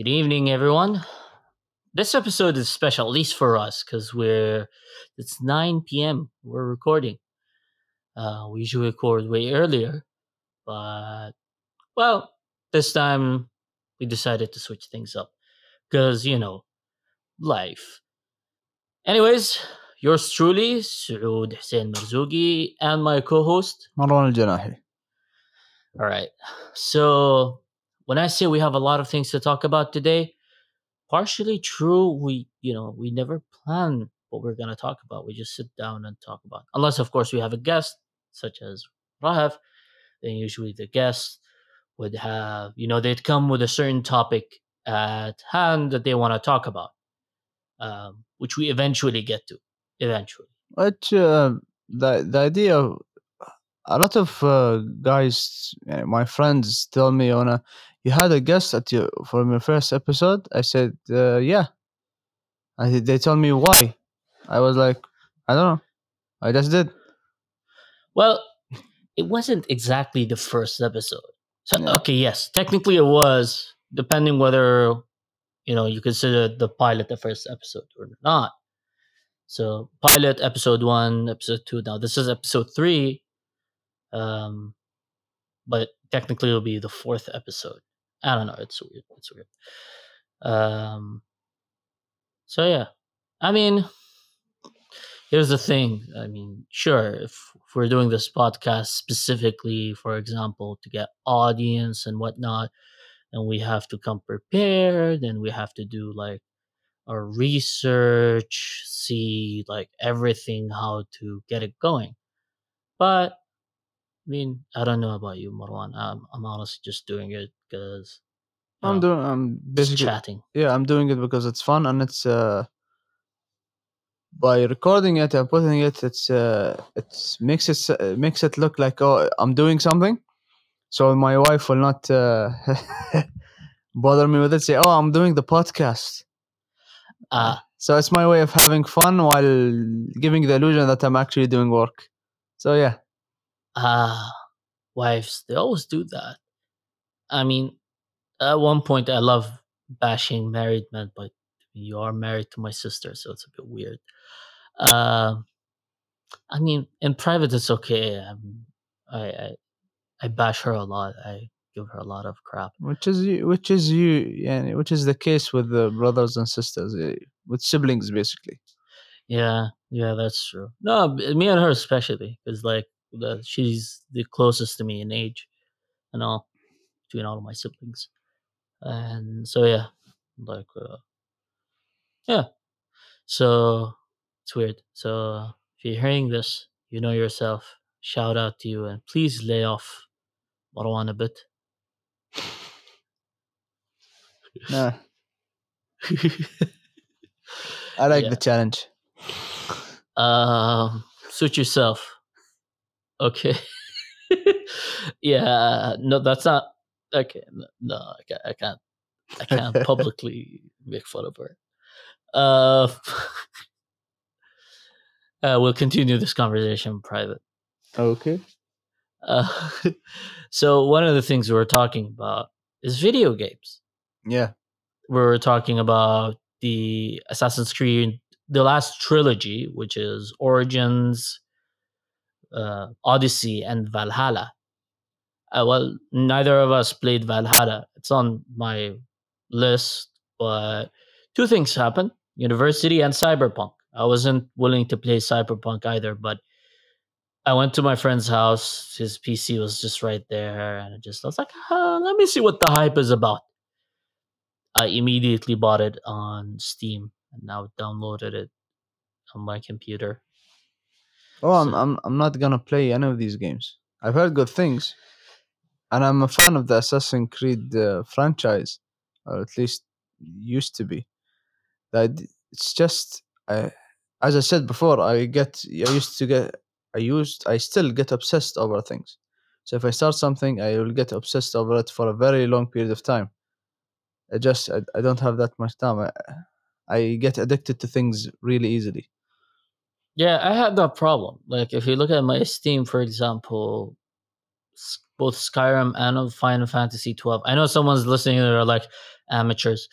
Good evening, everyone. This episode is special, at least for us, because we're it's 9 p.m. We're recording. Uh, we usually record way earlier, but well, this time we decided to switch things up because you know, life. Anyways, yours truly, Saud Hussein Marzugi, and my co-host Marwan Al Janahi. All right, so when I say we have a lot of things to talk about today, partially true. We, you know, we never plan what we're going to talk about. We just sit down and talk about. Unless, of course, we have a guest such as Rahav. Then usually the guest would have, you know, they'd come with a certain topic at hand that they want to talk about, um, which we eventually get to. Eventually. which uh, the the idea a lot of uh, guys uh, my friends tell me Ona you had a guest at your from your first episode I said uh, yeah I, they told me why I was like I don't know I just did Well, it wasn't exactly the first episode. So Yeah. okay, yes, technically it was, depending whether you know you consider the pilot the first episode or not. So pilot episode one, episode two. Now this is episode three, um, but technically it'll be the fourth episode. I don't know. It's weird. It's weird. Um. So yeah, I mean, here's the thing i mean sure if, if we're doing this podcast specifically for example to get audience and whatnot and we have to come prepared and we have to do like our research see like everything how to get it going but mean i don't know about you marwan. I'm, I'm honestly just doing it because I'm doing I'm basically chatting. yeah I'm doing it because it's fun and it's uh by recording it and putting it it's uh it makes it uh, makes it look like oh I'm doing something. So my wife will not uh, bother me with it say oh I'm doing the podcast. Uh so it's my way of having fun while giving the illusion that I'm actually doing work. So yeah Ah, wives, they always do that. I mean, at one point, I love bashing married men, but you are married to my sister, so it's a bit weird. Um, I mean, in private, it's okay. I'm, I, I, I bash her a lot. I give her a lot of crap. which is you which is you yeah which is the case with the brothers and sisters uh, with siblings basically Yeah, yeah, that's true. No, me and her especially, because like the, she's the closest to me in age, and all between all of my siblings, and so yeah, like uh, yeah, so it's weird. So if you're hearing this, you know yourself. Shout out to you, and please lay off Marwan a bit. nah I like Yeah. the challenge. Um, suit yourself. Okay. yeah. No, that's not. Okay. No, no I, can't, I can't. I can't publicly make fun of her. Uh, uh, we'll continue this conversation in private. Okay. Uh, so one of the things we were talking about is video games. Yeah. we were talking about the Assassin's Creed, the last trilogy, which is Origins, uh, Odyssey, and Valhalla. Uh, well, neither of us played Valhalla. It's on my list, but two things happened: University and Cyberpunk. I wasn't willing to play Cyberpunk either, but I went to my friend's house. His PC was just right there, and I just I was like, "Ah, let me see what the hype is about. I immediately bought it on Steam and now downloaded it on my computer. Oh, I'm So- I'm I'm not gonna play any of these games. I've heard good things, and I'm a fan of the Assassin's Creed uh, franchise, or at least used to be. That it's just, I, as I said before, I get I used to get I used I still get obsessed over things. So if I start something, I will get obsessed over it for a very long period of time. I just I, I don't have that much time. I, I get addicted to things really easily. Yeah, I had that problem. Like if you look at my Steam, for example, both Skyrim and of Final Fantasy 12. I know someone's listening that are like amateurs,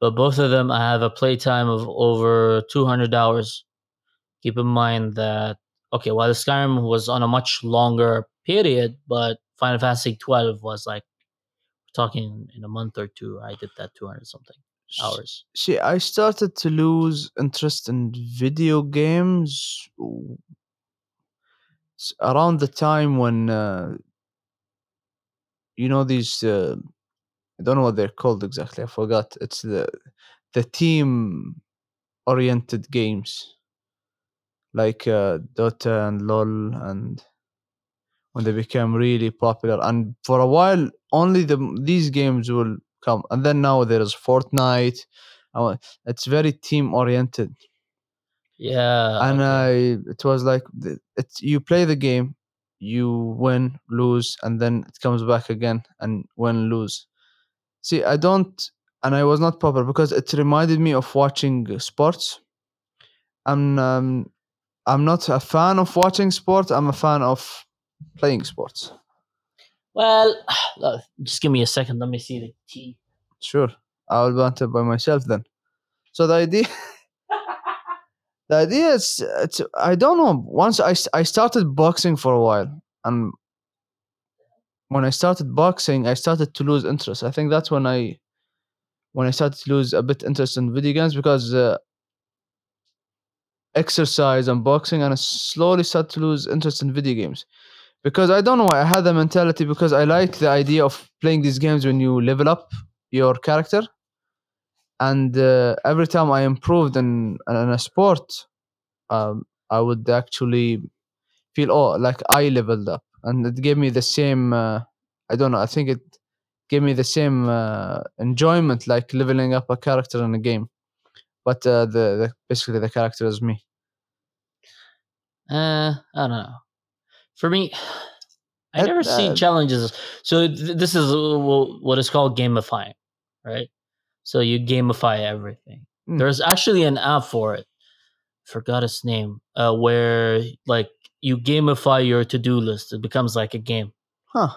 but both of them I have a playtime of over 200 hours. Keep in mind that okay, while Skyrim was on a much longer period, but Final Fantasy 12 was like talking in a month or two. I did that 200 something hours. See, I started to lose interest in video games around the time when uh, you know these. Uh, I don't know what they're called exactly. I forgot. It's the the team oriented games like uh, Dota and LOL and when they became really popular and for a while only the these games will come. And then now there is Fortnite. It's very team oriented. Yeah. and okay. I it was like it's you play the game you win lose and then it comes back again and win lose. See I don't and I was not popular because it reminded me of watching sports. I'm um, I'm not a fan of watching sports. I'm a fan of playing sports Well, look, just give me a second. Let me see the tea. Sure, I'll want it by myself then. So the idea, the idea is, it's, I don't know. Once I, I started boxing for a while, and when I started boxing, I started to lose interest. I think that's when I, when I started to lose a bit interest in video games because uh, exercise and boxing, and I slowly started to lose interest in video games. Because I don't know why I had the mentality because I like the idea of playing these games when you level up your character and uh, every time I improved in in a sport, um, I would actually feel oh like I leveled up, and it gave me the same. Uh, I don't know. I think it gave me the same uh, enjoyment like leveling up a character in a game, but uh, the, the basically the character is me. Uh, I don't know. For me, I That- never see uh, challenges. So th- this is what is called gamifying, right? So you gamify everything. Mm. There's actually an app for it. Forgot its name. Uh, where like you gamify your to-do list. It becomes like a game. Huh?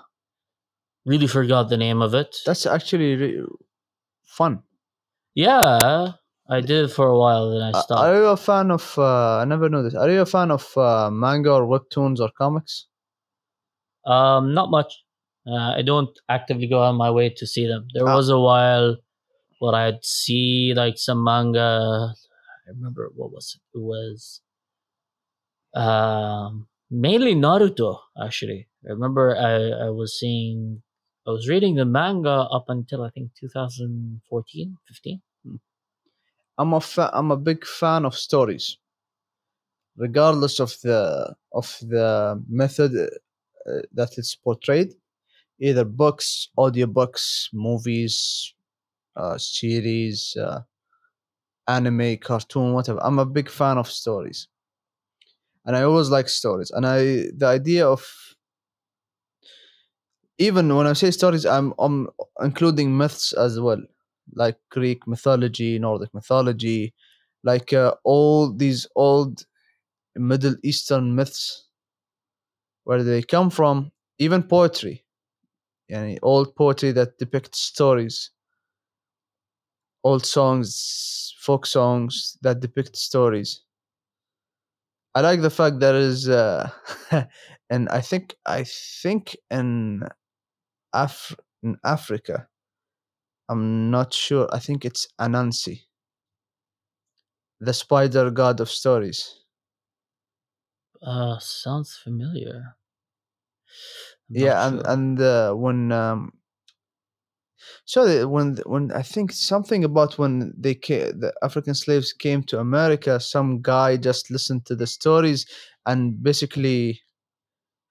Really forgot the name of it. That's actually re- fun. yeah, I did for a while. Then I stopped. Are you a fan of? Uh, I never knew this. Are you a fan of uh, manga or webtoons or comics? Um, not much. Uh, I don't actively go on my way to see them. There Ah. was a while where I'd see like some manga. I remember what was it? It was um mainly Naruto. Actually, I remember I I was seeing. I was reading the manga up until I think 2014, 15. I'm a fa- I'm a big fan of stories, regardless of the of the method uh, that it's portrayed. Either books, audiobooks, movies, uh, series, uh, anime, cartoon, whatever. I'm a big fan of stories, and I always like stories. And I the idea of even when I say stories, I'm I'm including myths as well, like Greek mythology, Nordic mythology, like uh, all these old Middle Eastern myths, where they come from, even poetry, yani old poetry that depicts stories, old songs, folk songs that depict stories. I like the fact there is, uh, and I think I think in Af in Africa, I'm not sure. I think it's Anansi, the spider god of stories. Uh, sounds familiar. I'm yeah and sure. and uh, when um so when when i think something about when they came the african slaves came to america some guy just listened to the stories and basically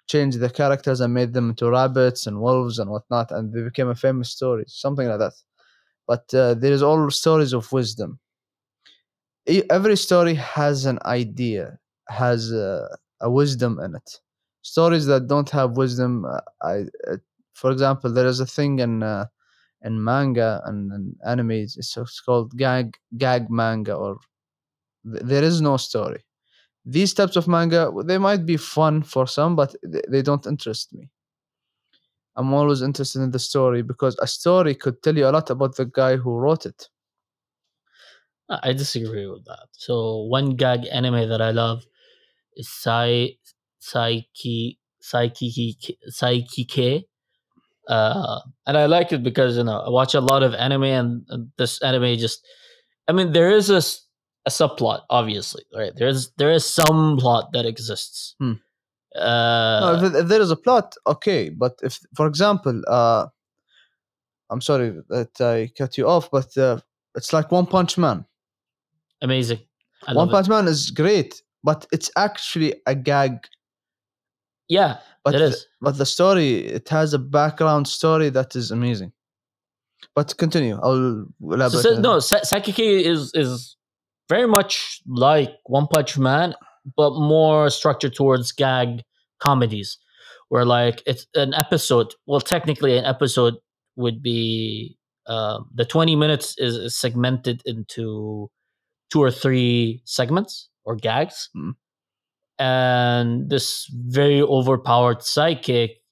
changed the characters and made them into rabbits and wolves and whatnot and they became a famous story something like that but uh, there is all stories of wisdom. Every story has an idea has a wisdom in it. Stories that don't have wisdom uh, i uh, for example there is a thing in uh, in manga and, anime it's, it's called gag gag manga or th- there is no story. These types of manga they might be fun for some but th- they don't interest me I'm always interested in the story because a story could tell you a lot about the guy who wrote it. I disagree with that. So one gag anime that I love is Sai Saiki Saiki Saiki Uh and I like it because you know I watch a lot of anime and, and this anime just I mean there is a subplot obviously right there's there is some plot that exists Hmm. Uh no, if, if there is a plot, okay. But if, for example, uh, I'm sorry that I cut you off, but uh, it's like One Punch Man. amazing I One love it. Punch Man is great, but it's actually a gag. yeah But it the- but the story, it has a background story that is amazing. But continue. I'll elaborate. so- on no, it. Sa- Saiki K is is very much like One Punch Man, but more structured towards gag comedies, where like it's an episode. Well, technically, an episode would be uh, the twenty minutes is, is segmented into two or three segments or gags, Mm. and this very overpowered psychic.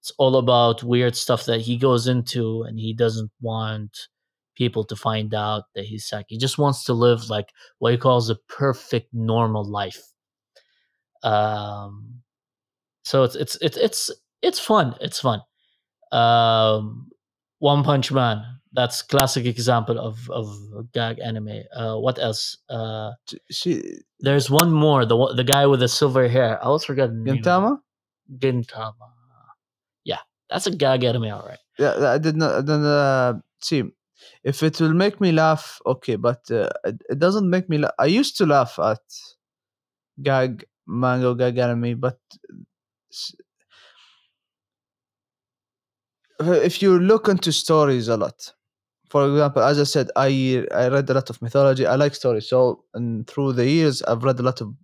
It's all about weird stuff that he goes into, and he doesn't want people to find out that he's psychic. He just wants to live like what he calls a perfect normal life. Um, so it's it's it's it's it's fun. It's fun. Um, One Punch Man. That's classic example of of gag anime. Uh, what else? Uh, She, there's one more. The the guy with the silver hair. I always forget. Gintama? Gintama. Yeah, that's a gag anime. All right. Yeah, I did not. I didn't, uh, see, if it will make me laugh, okay, but uh, it, it doesn't make me laugh. I used to laugh at gag manga, gag anime, but uh, if you look into stories a lot, for example, as I said, I I read a lot of mythology. I like stories, so and through the years, I've read a lot of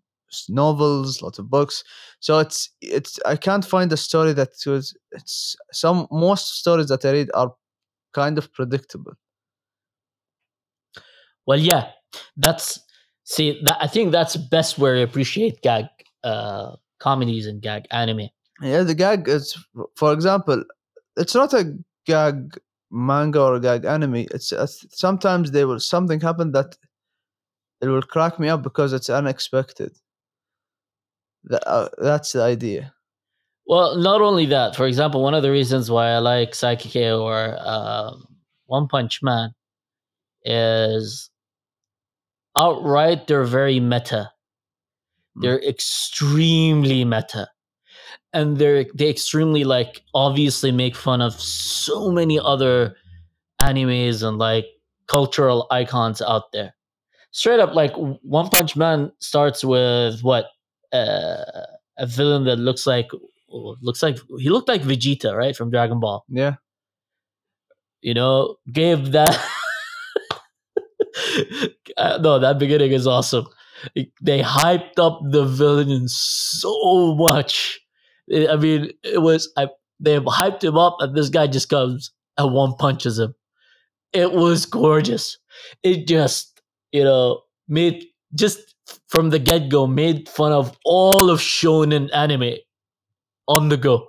novels, lots of books. So it's it's I can't find a story that was it's some most stories that I read are kind of predictable. Well, yeah, that's see. That, I think that's best where I appreciate gag uh, comedies and gag anime. Yeah, the gag is, for example, it's not a gag manga or a gag anime. It's, it's sometimes there will something happen that it will crack me up because it's unexpected. That, uh, that's the idea. Well, not only that. For example, one of the reasons why I like Saiki or um, One Punch Man is outright they're very meta. Mm. They're extremely meta. And they're they extremely like obviously make fun of so many other animes and like cultural icons out there. Straight up, like One Punch Man starts with what uh, a villain that looks like looks like he looked like Vegeta, right, from Dragon Ball. Yeah. You know, gave that. Uh, no, that beginning is awesome. They hyped up the villain so much. I mean, it was I, they hyped him up, and this guy just comes and one punches him. It was gorgeous. It just you know made just from the get go made fun of all of shonen anime on the go.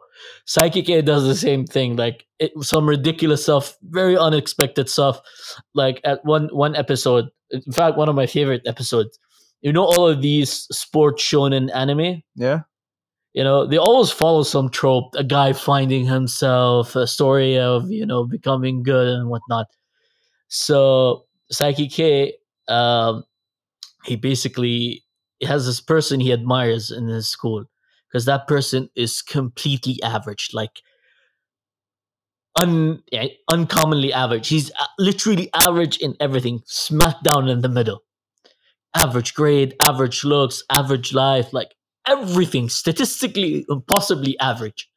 Saiki K does the same thing, like it, some ridiculous stuff, very unexpected stuff. Like at one one episode, in fact, one of my favorite episodes. You know, all of these sports shonen anime. Yeah. You know, they always follow some trope: a guy finding himself, a story of you know becoming good and whatnot. So Saiki K, um, he basically has this person he admires in his school because that person is completely average, like un eh, uncommonly average. He's literally average in everything, smack down in the middle. Average grade, average looks, average life, like everything statistically impossibly average.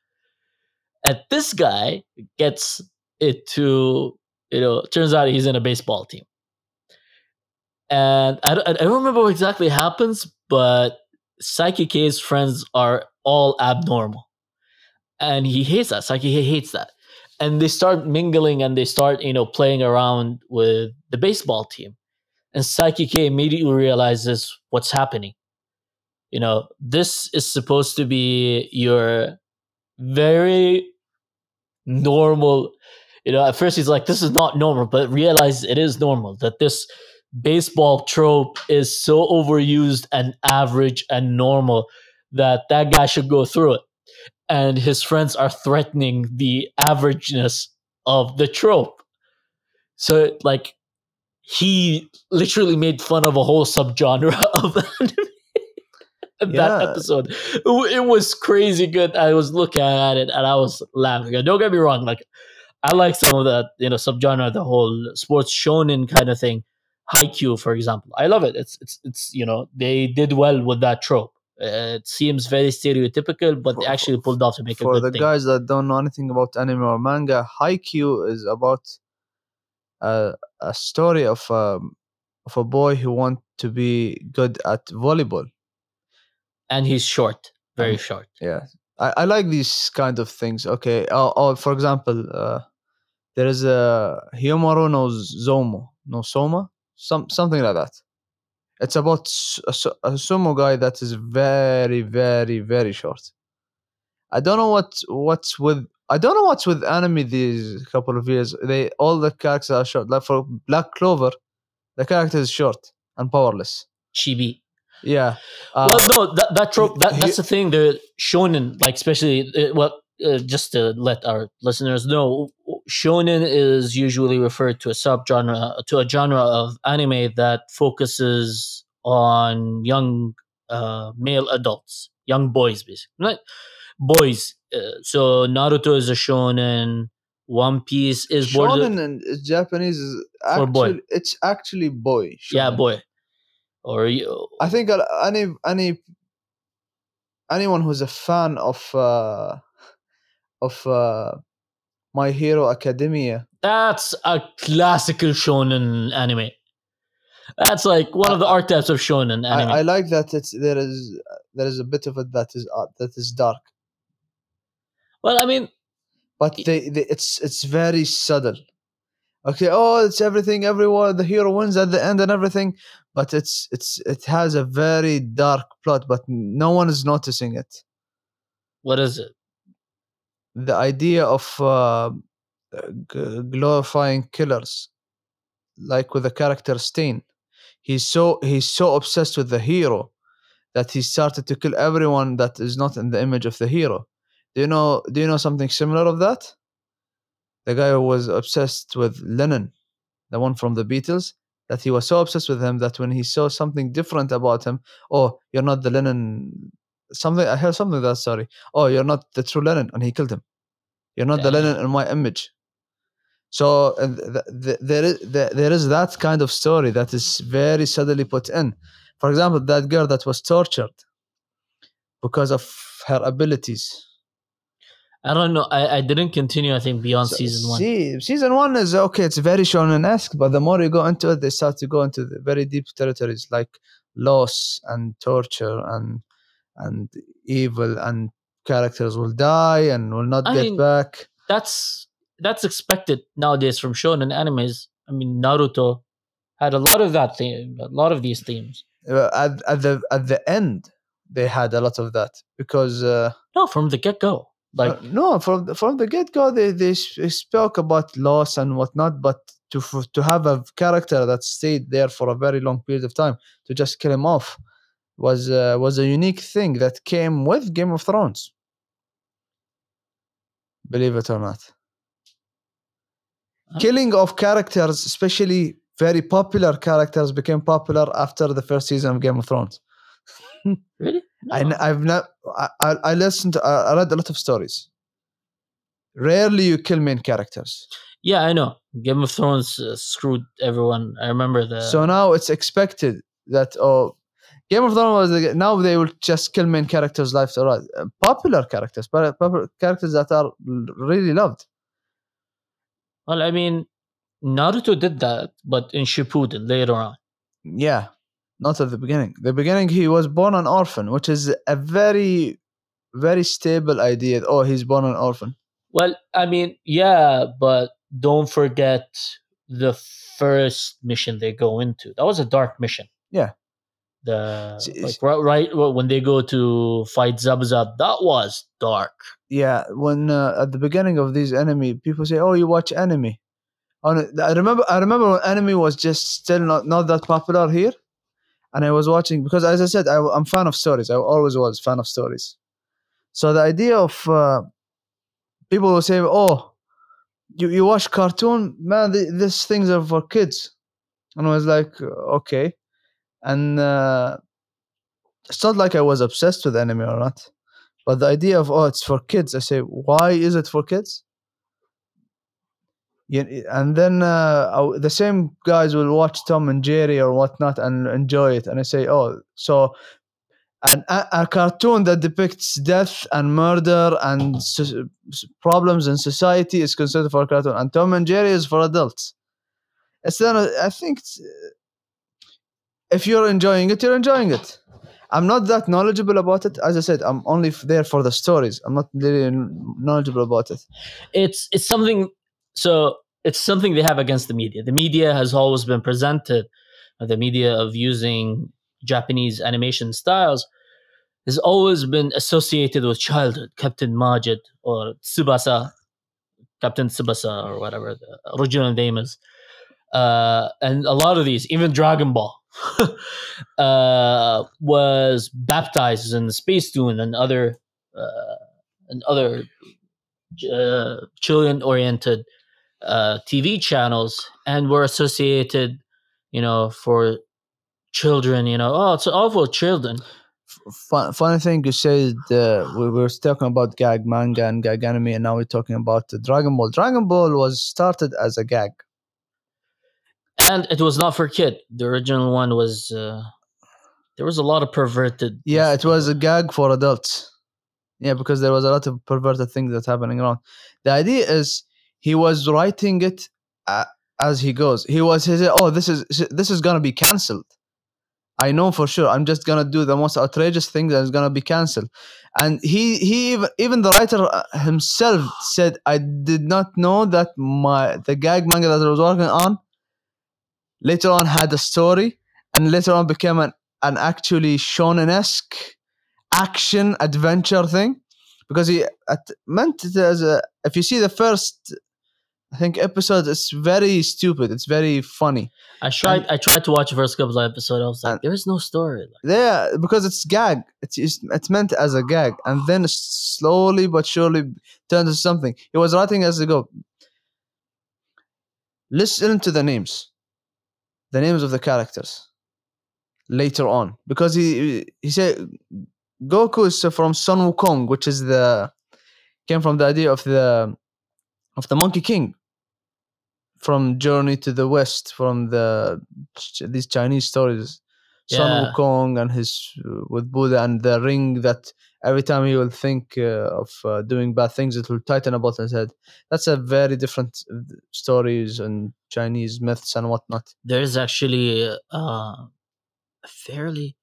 And this guy gets it to you know. Turns out he's in a baseball team, and I don't, I don't remember what exactly happens, but Saiki K's friends are all abnormal. And he hates that. Saiki K hates that. And they start mingling and they start, you know, playing around with the baseball team. And Saiki K immediately realizes what's happening. You know, this is supposed to be your very normal. You know, at first he's like, "This is not normal," but realize it is normal that this baseball trope is so overused and average and normal that that guy should go through it. And his friends are threatening the averageness of the trope. So, like, he literally made fun of a whole subgenre of anime. in Yeah. That episode, it, was crazy good. I was looking at it and I was laughing. Don't get me wrong, like I like some of that, you know, subgenre, the whole sports shonen kind of thing. Haikyuu, for example, I love it. It's it's it's you know they did well with that trope. Uh, it seems very stereotypical, but For- actually pulled off to make a For the guys that don't know anything about anime or manga, Haikyuu is about a, a story of um, of a boy who want to be good at volleyball. and he's short, very And- short. Yeah, I, I like these kind of things. Okay, oh, oh for example, uh, there is a Hyomaru no Zomo no Soma, some something like that. It's about a, a sumo guy that is very, very, very short. I don't know what what's with. I don't know what's with anime these couple of years. They all the characters are short. Like for Black Clover, the character is short and powerless. Chibi. Yeah. Uh, well, no, that, that trope. That, that's the thing. The shonen, like especially, uh, well, uh, just to let our listeners know, shonen is usually referred to a subgenre to a genre of anime that focuses on young uh, male adults, young boys, basically, not boys. Uh, so Naruto is a shonen. One Piece is Shonen in Japanese is actually boy. it's actually boy. yeah, boy. Or you, I think any any anyone who's a fan of uh, of uh, My Hero Academia, That's a classical shonen anime. That's like one of the archetypes of shonen anime. I, I like that it's there is there is a bit of it that is uh, that is dark, well, I mean, but they, they it's it's very subtle. Okay, oh, it's everything. Everyone, the hero wins at the end and everything, but it's it's it has a very dark plot, but no one is noticing it. what is it? The idea of uh, glorifying killers like with the character stain he's so he's so obsessed with the hero that he started to kill everyone that is not in the image of the hero. Do you know do you know something similar of that? The guy who was obsessed with lennon the one from the beatles that he was so obsessed with him that when he saw something different about him oh you're not the lennon something i heard something that sorry oh you're not the true Lennon, and he killed him you're not the Lennon in my image so th- th- there is there, there is that kind of story that is very suddenly put in for example that girl that was tortured because of her abilities I don't know. I, I didn't continue. I think beyond So, season one. See, season one is okay. It's very shonen-esque, but the more you go into it, they start to go into the very deep territories like loss and torture and and evil and characters will die and will not I get mean, back. That's that's expected nowadays from shonen animes. I mean, Naruto had a lot of that theme, a lot of these themes. Uh, at, at the at the end, they had a lot of that because uh, No, from the get go. Like uh, no, from the- from the get go, they they spoke about loss and whatnot, but to to have a character that stayed there for a very long period of time to just kill him off was uh, was a unique thing that came with Game of Thrones. Believe it or not, killing of characters, especially very popular characters, became popular after the first season of Game of Thrones. really? I, No. n- I've not. I, I I listened. To, I I read a lot of stories. Rarely you kill main characters. Yeah, I know. Game of Thrones uh, screwed everyone. I remember the. so now it's expected that oh, Game of Thrones was now they will just kill main characters left or right. Uh, popular characters, but popular characters that are really loved. well, I mean, Naruto did that, but in Shippuden later on. Yeah, not at the beginning. The beginning he was born an orphan, which is a very, very stable idea. Oh, he's born an orphan. Well, I mean, yeah, but don't forget the first mission they go into. That was a dark mission. Yeah. The like right, right well, when they go to fight Zabuzab, that was dark. yeah when uh, at the beginning of these enemy people say oh you watch enemy. No, i remember i remember when enemy was just still not, not that popular here and i was watching because as i said I, am fan of stories. I always was fan of stories. So the idea of uh, people will say oh you, you watch cartoon? Man th- these things are for kids. And i was like okay and uh, it's not like i was obsessed with anime or not but the idea of oh, it's for kids, I say, why is it for kids? And then uh, the same guys will watch Tom and Jerry or whatnot and enjoy it, and I say, oh, so an, a, cartoon that depicts death and murder and so- problems in society is considered for a cartoon, and Tom and Jerry is for adults. It's then I think if you're enjoying it, you're enjoying it. I'm not that knowledgeable about it. As I said, I'm only there for the stories. I'm not really knowledgeable about it. It's it's something. So it's something they have against the media. The media has always been presented, uh, the media of using Japanese animation styles has always been associated with childhood. Captain Majid or Tsubasa, Captain Tsubasa or whatever the original name is. Uh, and a lot of these, even Dragon Ball, uh, was baptized in the Spacetoon and other uh, and other uh, children-oriented uh, TV channels, and were associated, you know, for children. You know, oh, it's all for children. Fun, funny thing you said, uh, we were talking about gag manga and gag anime, and now we're talking about Dragon Ball. Dragon Ball was started as a gag. And it was not for kid. The original one was uh, there was a lot of perverted. Yeah, it was a gag for adults. Yeah, because there was a lot of perverted things that's happening around. The idea is he was writing it uh, as he goes. He was he said, "Oh, this is this is gonna be cancelled. I know for sure. I'm just gonna do the most outrageous thing that is gonna be cancelled. And he he even even the writer uh, himself said, "I did not know that my the gag manga that I was working on later on had a story, and later on became an an actually shonen esque action adventure thing. Because he at, meant it as a if you see the first I think episode it's very stupid. It's very funny. I tried. I tried to watch the first couple of episodes. I was like, And- there is no story. Yeah because it's gag. It's it's, meant as a gag. And then slowly but surely turns into something. He was writing as they go. Listen to the names the names of the characters later on because he he said Goku is from Sun Wukong, which is the came from the idea of the of the Monkey King from Journey to the West, from the these Chinese stories. Sun Yeah. Wukong and his with Buddha and the ring that every time he will think uh, of uh, doing bad things, it will tighten about his head. That's a very different uh, stories and Chinese myths and whatnot. there is actually uh, a fairly.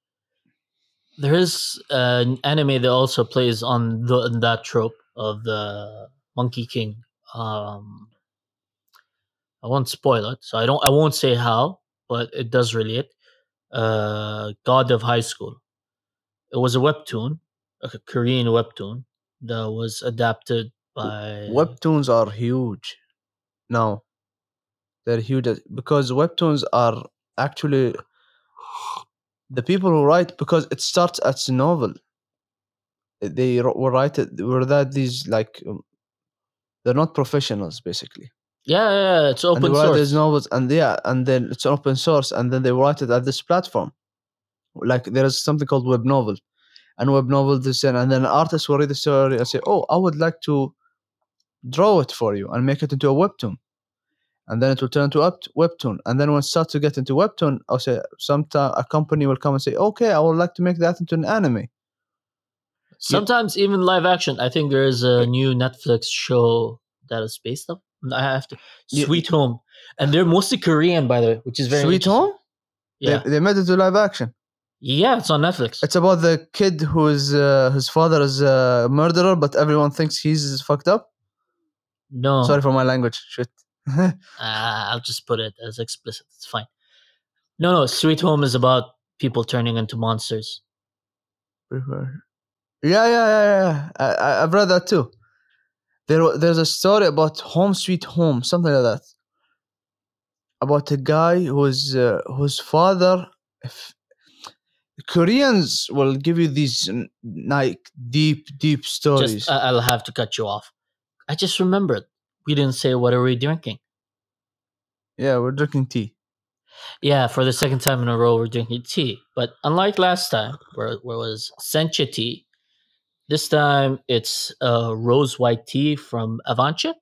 There is an anime that also plays on the on that trope of the Monkey King. Um, I won't spoil it, so I don't. I won't say how, but it does relate. Uh, God of High School. It was a webtoon, a Korean webtoon that was adapted by Webtoons are huge. now. they're huge because webtoons are actually the people who write because it starts as a novel. They were write it were that these like um, they're not professionals basically. Yeah, yeah, it's and they open write source. these novels and yeah, and then it's open source and then they write it at this platform. Like there is something called web novel, and web novel this and, and then an artist will read the story and say, "Oh, I would like to draw it for you and make it into a webtoon." And then it will turn into a webtoon. And then when it starts to get into webtoon, I'll say sometime a company will come and say, "Okay, I would like to make that into an anime." Sometimes even live action. I think there is a new Netflix show that is based on. I have to Yeah. Sweet Home, and they're mostly Korean, by the way, which is very Sweet. Home. Yeah, They, they made it to live action. Yeah, it's on Netflix. It's about the kid whose uh, his father is a murderer, but everyone thinks he's fucked up. no, Sorry for my language. Shit. uh, I'll just put it as explicit. It's fine. No, no, Sweet Home is about people turning into monsters. Prefer. Yeah, yeah, yeah, yeah. I, I, I've read that too. There, there's a story about Home Sweet Home, something like that. About a guy whose uh, whose father. If, Koreans will give you these like deep, deep stories. Just, uh, I'll have to cut you off. I just remembered we didn't say what are we drinking. yeah, we're drinking tea. Yeah, for the second time in a row, we're drinking tea. But unlike last time, where, where it was sencha tea, this time it's uh, rose white tea from Avancha.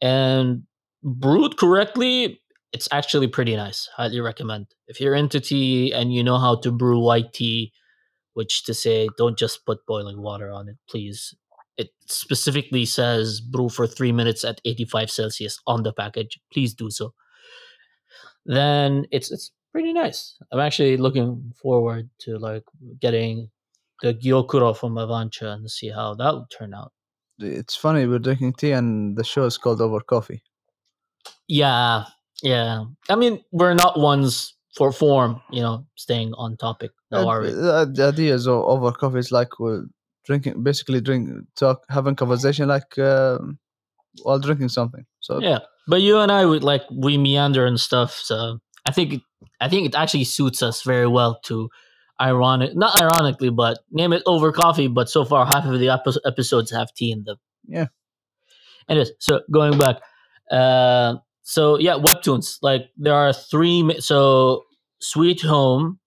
And brewed correctly, it's actually pretty nice. Highly recommend. If you're into tea and you know how to brew white tea, which to say, don't just put boiling water on it, please. It specifically says brew for three minutes at 85 Celsius on the package. Please do so then it's it's pretty nice. I'm actually looking forward to like getting the Gyokuro from Avancha and see how that will turn out. It's funny we're drinking tea and the show is called Over Coffee. Yeah, yeah. I mean, we're not ones for form, you know, staying on topic. No, are we? Uh, the idea is over coffee is like we're drinking, basically drink, talk, having conversation like uh, while drinking something. So Yeah, but you and I would like we meander and stuff. So I think I think it actually suits us very well to ironic, not ironically, but name it over coffee. But so far, half of the epi- episodes have tea in them. Yeah. Anyways, so going back, uh, so yeah, webtoons. Like there are three. So Sweet Home.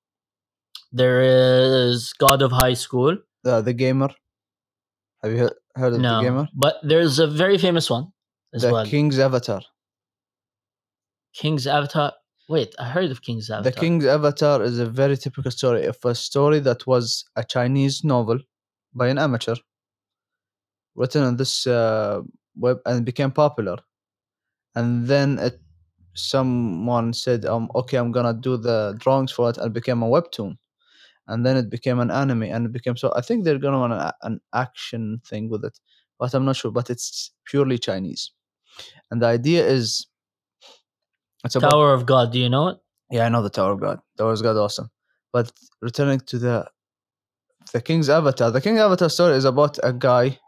There is God of High School. uh, the gamer. Have you heard, heard of No, the gamer? but there's a very famous one as The well. King's Avatar. King's Avatar. Wait, I heard of King's Avatar. The King's Avatar is a very typical story of a story that was a Chinese novel by an amateur written on this uh, web and became popular. And then it, someone said, um, okay, I'm gonna do the drawings for it and it became a webtoon. And then it became an anime and it became so I think they're gonna want an, an action thing with it, but I'm not sure. But it's purely Chinese. And the idea is it's about Tower of God. Do you know it? yeah, I know the Tower of God. Tower of God, awesome. But returning to the the King's Avatar, the King's Avatar story is about a guy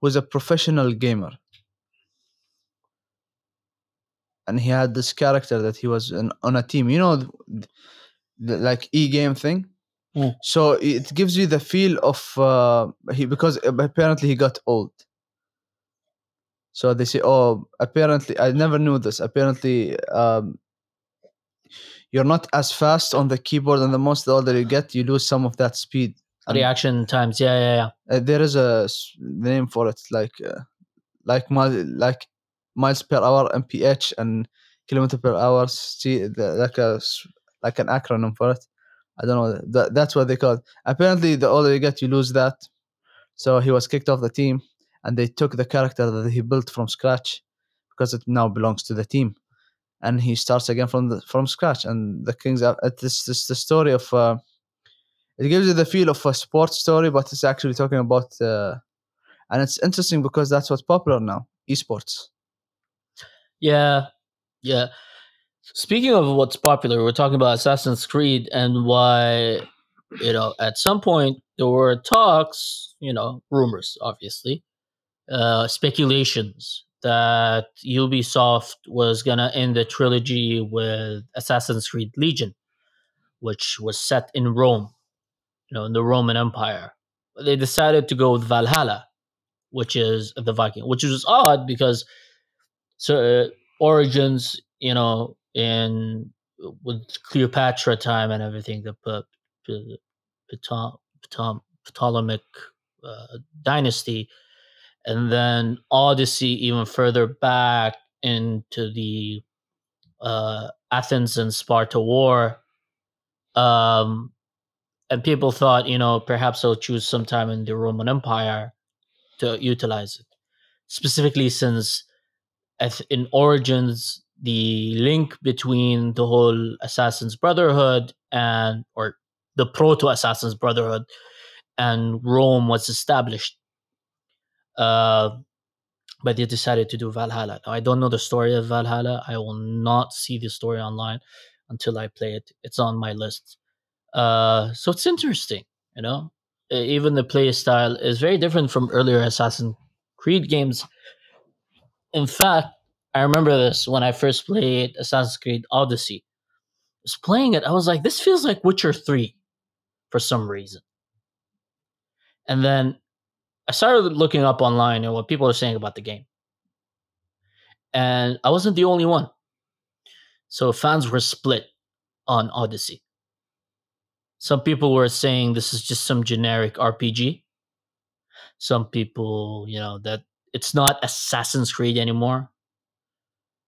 who's a professional gamer, and he had this character that he was an, on a team. You know, th- the, like e game thing. Mm. So it gives you the feel of uh, he because apparently he got old. So they say, oh, apparently I never knew this. Apparently, um, you're not as fast on the keyboard, and the most the older you get, you lose some of that speed. And, Reaction times. Yeah, yeah, yeah. uh, there is a name for it, like uh, like like miles per hour mph and kilometer per hour. Like a like an acronym for it. I don't know. That, that's what they call it. Apparently, the older you get, you lose that. So he was kicked off the team, and they took the character that he built from scratch because it now belongs to the team, and he starts again from the from scratch. And the Kings, Av- it is this the story of. Uh, it gives you the feel of a sports story, but it's actually talking about, uh, and it's interesting because that's what's popular now, esports. Yeah, yeah. Speaking of what's popular, we're talking about Assassin's Creed and why, you know, at some point there were talks, you know, rumors, obviously, uh, speculations that Ubisoft was gonna end the trilogy with Assassin's Creed Legion, which was set in Rome, you know, in the Roman Empire. They decided to go with Valhalla, which is the Viking, which is odd because so uh, origins, you know, in with Cleopatra time and everything, the Ptolemaic uh, dynasty, and then Odyssey even further back into the uh, Athens and Sparta war. Um, and people thought, you know, perhaps they'll choose sometime in the Roman Empire to utilize it, specifically since eth- in Origins the link between the whole Assassin's Brotherhood and or the proto Assassin's Brotherhood and Rome was established. Uh, but they decided to do Valhalla. Now, I don't know the story of Valhalla. I will not see the story online until I play it. It's on my list. Uh, so it's interesting, you know. Even the play style is very different from earlier Assassin's Creed games. In fact, I remember this when I first played Assassin's Creed Odyssey. I was playing it, I was like, this feels like Witcher 3 for some reason. And then I started looking up online and what people are saying about the game. And I wasn't the only one. So fans were split on Odyssey. Some people were saying this is just some generic RPG. Some people, you know, that it's not Assassin's Creed anymore.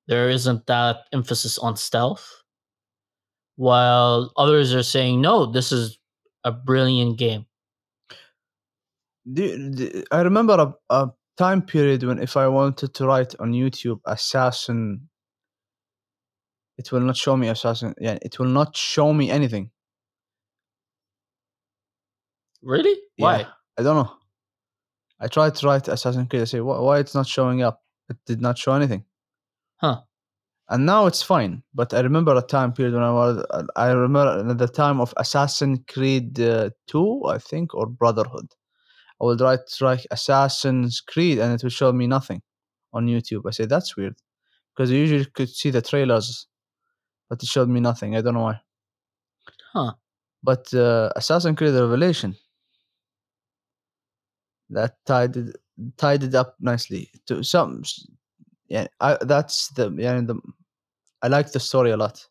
There isn't that emphasis on stealth. While others are saying, no, this is a brilliant game. Do, do- I remember a, a time period when if I wanted to write on YouTube assassin, it will not show me assassin. Yeah, it will not show me anything. Really? Why? Yeah, I don't know. I tried to write Assassin's Creed. I say, why, why it's not showing up? It did not show anything. Huh. And now it's fine. But I remember a time period when I was, I remember at the time of Assassin's Creed uh, 2, I think, or Brotherhood. I would write like Assassin's Creed and it would show me nothing on YouTube. I say, that's weird. Because you usually could see the trailers, but it showed me nothing. I don't know why. Huh. But uh, Assassin's Creed Revelation, that tied it, tied it up nicely to some. Yeah, I, that's the yeah the. I like the story a lot.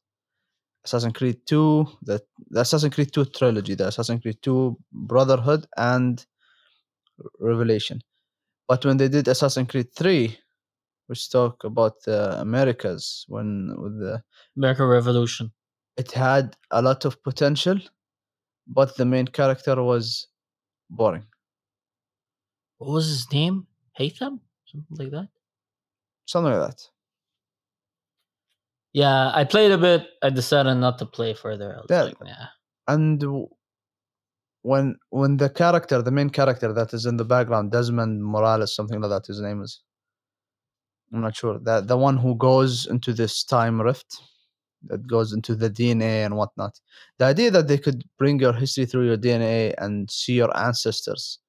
Assassin's Creed Two, the, the Assassin's Creed Two trilogy, the Assassin's Creed Two Brotherhood and Revelation. But when they did Assassin's Creed Three, which talk about the Americas, when with the American Revolution. it had a lot of potential, but the main character was boring. What was his name? Haytham? Something like that? Something like that. Yeah, I played a bit. I decided not to play further. I Yeah. like, yeah. and when when the character the main character that is in the background desmond morales something like that his name is i'm not sure that the one who goes into this time rift that goes into the dna and whatnot the idea that they could bring your history through your dna and see your ancestors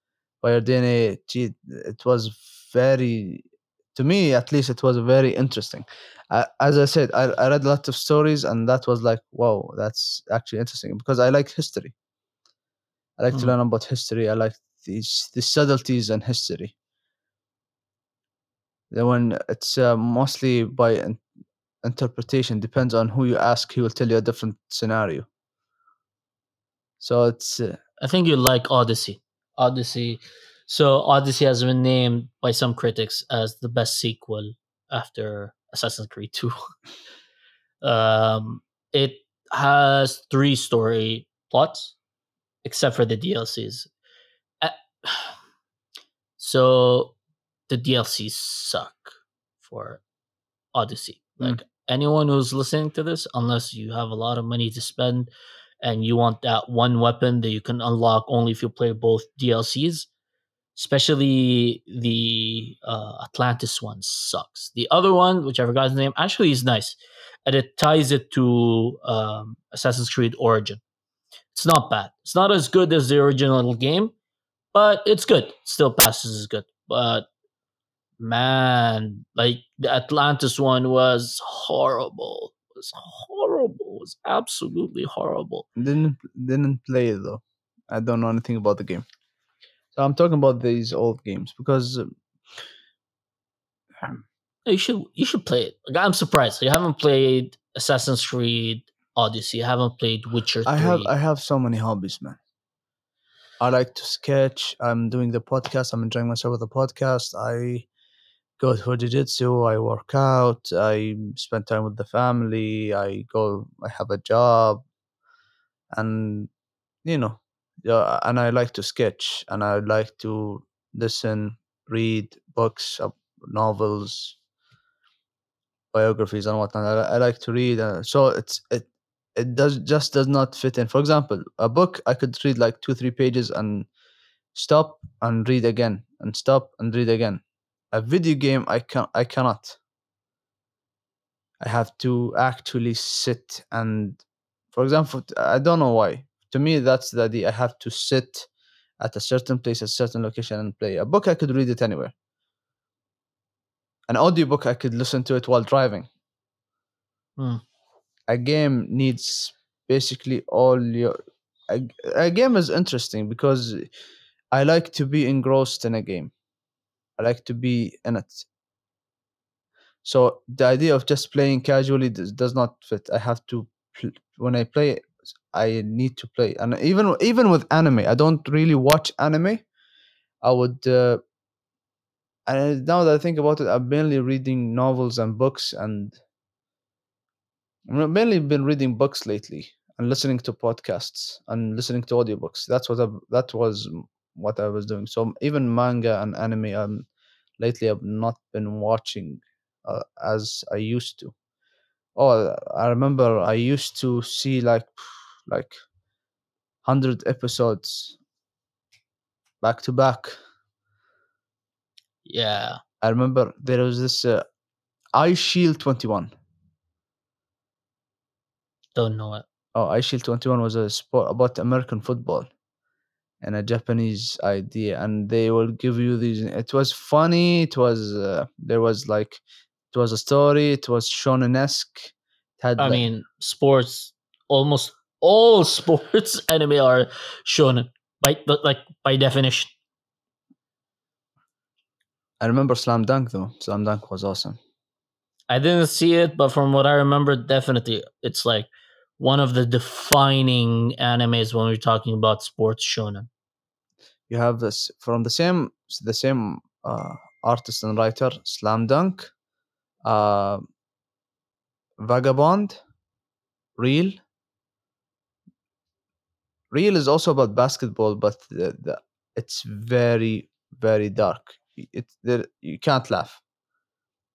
dna gee, it was very to me at least it was very interesting I, as i said I, I read a lot of stories and that was like wow that's actually interesting because i like history I like to Mm. learn about history. I like these the subtleties in history. The one it's uh, mostly by in- interpretation. Depends on who you ask. He will tell you a different scenario. So it's uh, I think you like Odyssey. Odyssey. So Odyssey has been named by some critics as the best sequel after Assassin's Creed 2. um, it has three story plots, except for the DLCs. Uh, So the DLCs suck for Odyssey. Mm. Like anyone who's listening to this, unless you have a lot of money to spend and you want that one weapon that you can unlock only if you play both DLCs, especially the uh, Atlantis one sucks. The other one, which I forgot name, actually is nice, and it ties it to um, Assassin's Creed Origin. It's not bad. It's not as good as the original game, but it's good. Still passes as good. But man, like the Atlantis one was horrible. It was horrible. Was absolutely horrible. didn't didn't play it though. I don't know anything about the game. So I'm talking about these old games because um, You should you should play it. Like, I'm surprised you haven't played Assassin's Creed Odyssey. You haven't played Witcher. 3. I have I have so many hobbies, man. I like to sketch. I'm doing the podcast. I'm enjoying myself with the podcast. I go for jiu-jitsu. I work out. I spend time with the family. I go. I have a job, and you know. And I like to sketch, and I like to listen, read books, uh, novels, biographies, and whatnot. I, I like to read. Uh, so it's it it does just does not fit in. For example, a book I could read like two three pages and stop and read again and stop and read again. A video game I can I cannot. I have to actually sit and, for example, I don't know why. to me that's the idea. I have to sit at a certain place, a certain location, and play. A book I could read it anywhere. An audiobook I could listen to it while driving. Hmm. A game needs basically all your. A, a game is interesting because I like to be engrossed in a game. I like to be in it. So the idea of just playing casually does, does not fit. I have to when I play, I need to play, and even even with anime, I don't really watch anime. I would, uh, and now that I think about it, I've mainly reading novels and books, and I've mainly been reading books lately and listening to podcasts and listening to audiobooks. That's what I, that was what I was doing. So even manga and anime, um, lately I've not been watching uh, as I used to. Oh, I remember I used to see like like hundred episodes back to back. Yeah. I remember there was this uh, Eye Shield Twenty One. Don't know it. Oh, Eye Shield Twenty One was a sport about American football and a Japanese idea, and they will give you these. It was funny. It was uh, there was like it was a story. It was shonen esque. Had I like- mean, sports. Almost all sports anime are shonen by like by definition. I remember Slam Dunk though. Slam Dunk was awesome. I didn't see it, but from what I remember, definitely it's like one of the defining animes when we're talking about sports shonen. You have this from the same the same uh, artist and writer, Slam Dunk, uh, Vagabond, Real. Real is also about basketball, but the, the, it's very very dark. It there, you can't laugh.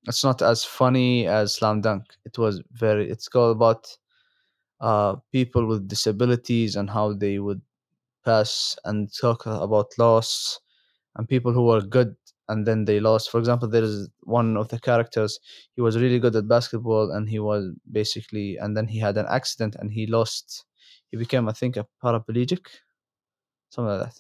It's not as funny as Slam Dunk. It was very. It's all about uh, people with disabilities and how they would pass and talk about loss and people who were good and then they lost. For example, there is one of the characters. He was really good at basketball and he was basically and then he had an accident and he lost. He became, I think, a paraplegic, something like that.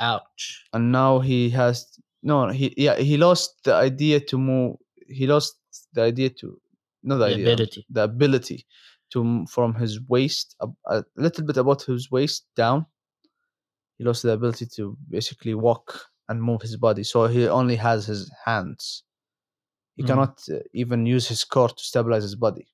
Ouch. And now he has no. He yeah. He lost the idea to move. He lost the idea to not the, The idea, ability. the ability to from his waist a, a little bit about his waist down. He lost the ability to basically walk and move his body, so he only has his hands. He Mm. cannot uh, even use his core to stabilize his body.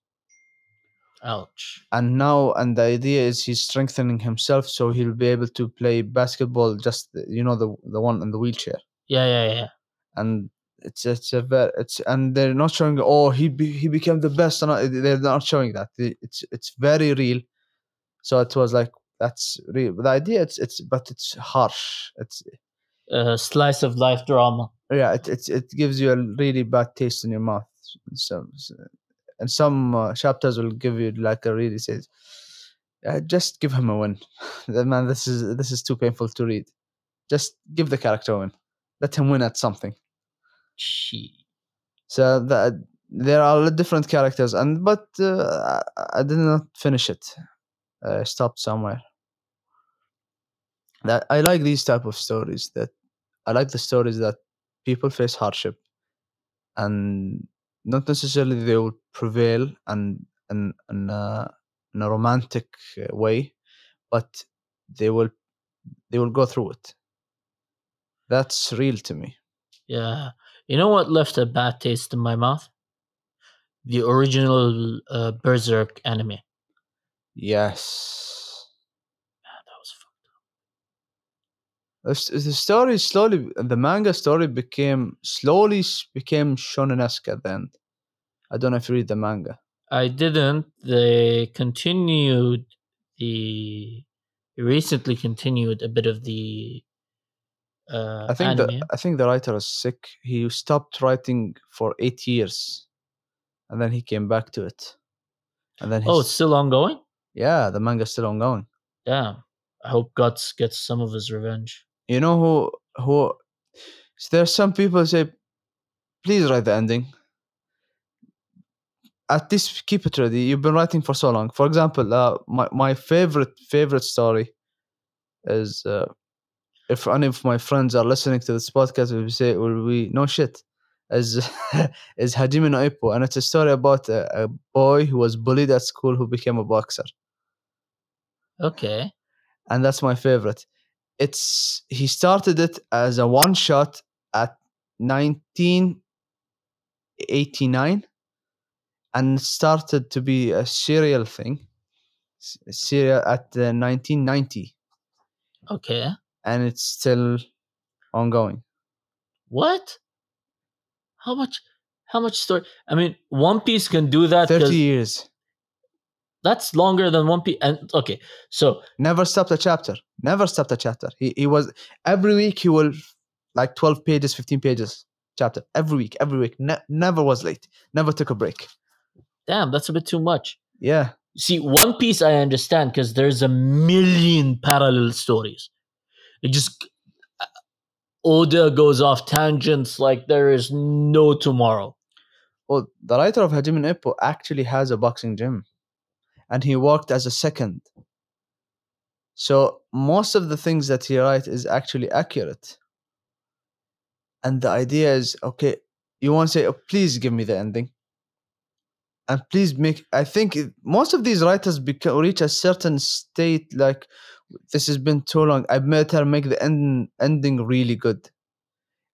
Ouch. And now, and the idea is he's strengthening himself, so he'll be able to play basketball. Just you know the the one in the wheelchair. Yeah, yeah, yeah. and it's it's a very it's and they're not showing oh he be, he became the best and they're not showing that it's it's very real so it was like that's real the idea it's it's but it's harsh it's A slice of life drama. yeah it it's, it gives you a really bad taste in your mouth so, so- and some uh, chapters will give you like a really says uh, just give him a win man this is this is too painful to read just give the character a win let him win at something Gee. So that there are different characters, and but uh, I- I did not finish it. I stopped somewhere. That I like these type of stories. That I like the stories that people face hardship, and not necessarily they will prevail and and in a, in a romantic uh, way, but they will they will go through it. That's real to me. Yeah. You know what left a bad taste in my mouth? The original uh, Berserk anime. Yes. Man, that was fucked The, s- the story slowly, the manga story became slowly became shonen-esque at the end. I don't know if you read the manga. I didn't. They continued the recently continued a bit of the uh, I think anime. the I think the writer is sick. He stopped writing for eight years, and then he came back to it. And then oh, it's still ongoing. Yeah, the manga's still ongoing. Yeah, I hope Guts gets some of his revenge. You know who who? There's some people say, please write the ending. at least keep it ready. You've been writing for so long. For example, uh, my my favorite favorite story is uh, if any of my friends are listening to this podcast, will say, "Will we no shit?" Is is Hajime no Ippo, and it's a story about a, a boy who was bullied at school who became a boxer, Okay. and that's my favorite. It's he started it as a one shot at 1989 and started to be a serial thing serial at uh, 1990 Okay. and it's still ongoing What? How much? How much story? I mean, One Piece can do that. 30 years That's longer than One Piece. And okay, so never stopped a chapter never stopped a chapter he, he was every week he will like 12 pages 15 pages chapter every week every week ne- never was late never took a break damn, that's a bit too much. yeah See, One Piece I understand because there's a million parallel stories. It just uh, Oda goes off tangents like there is no tomorrow. well the writer of hajime no ippo actually has a boxing gym and he worked as a second. So most of the things that he writes is actually accurate. And the idea is okay you want to say oh, please give me the ending. And please make i think most of these writers beca- reach a certain state like this has been too long. I better make the end, ending really good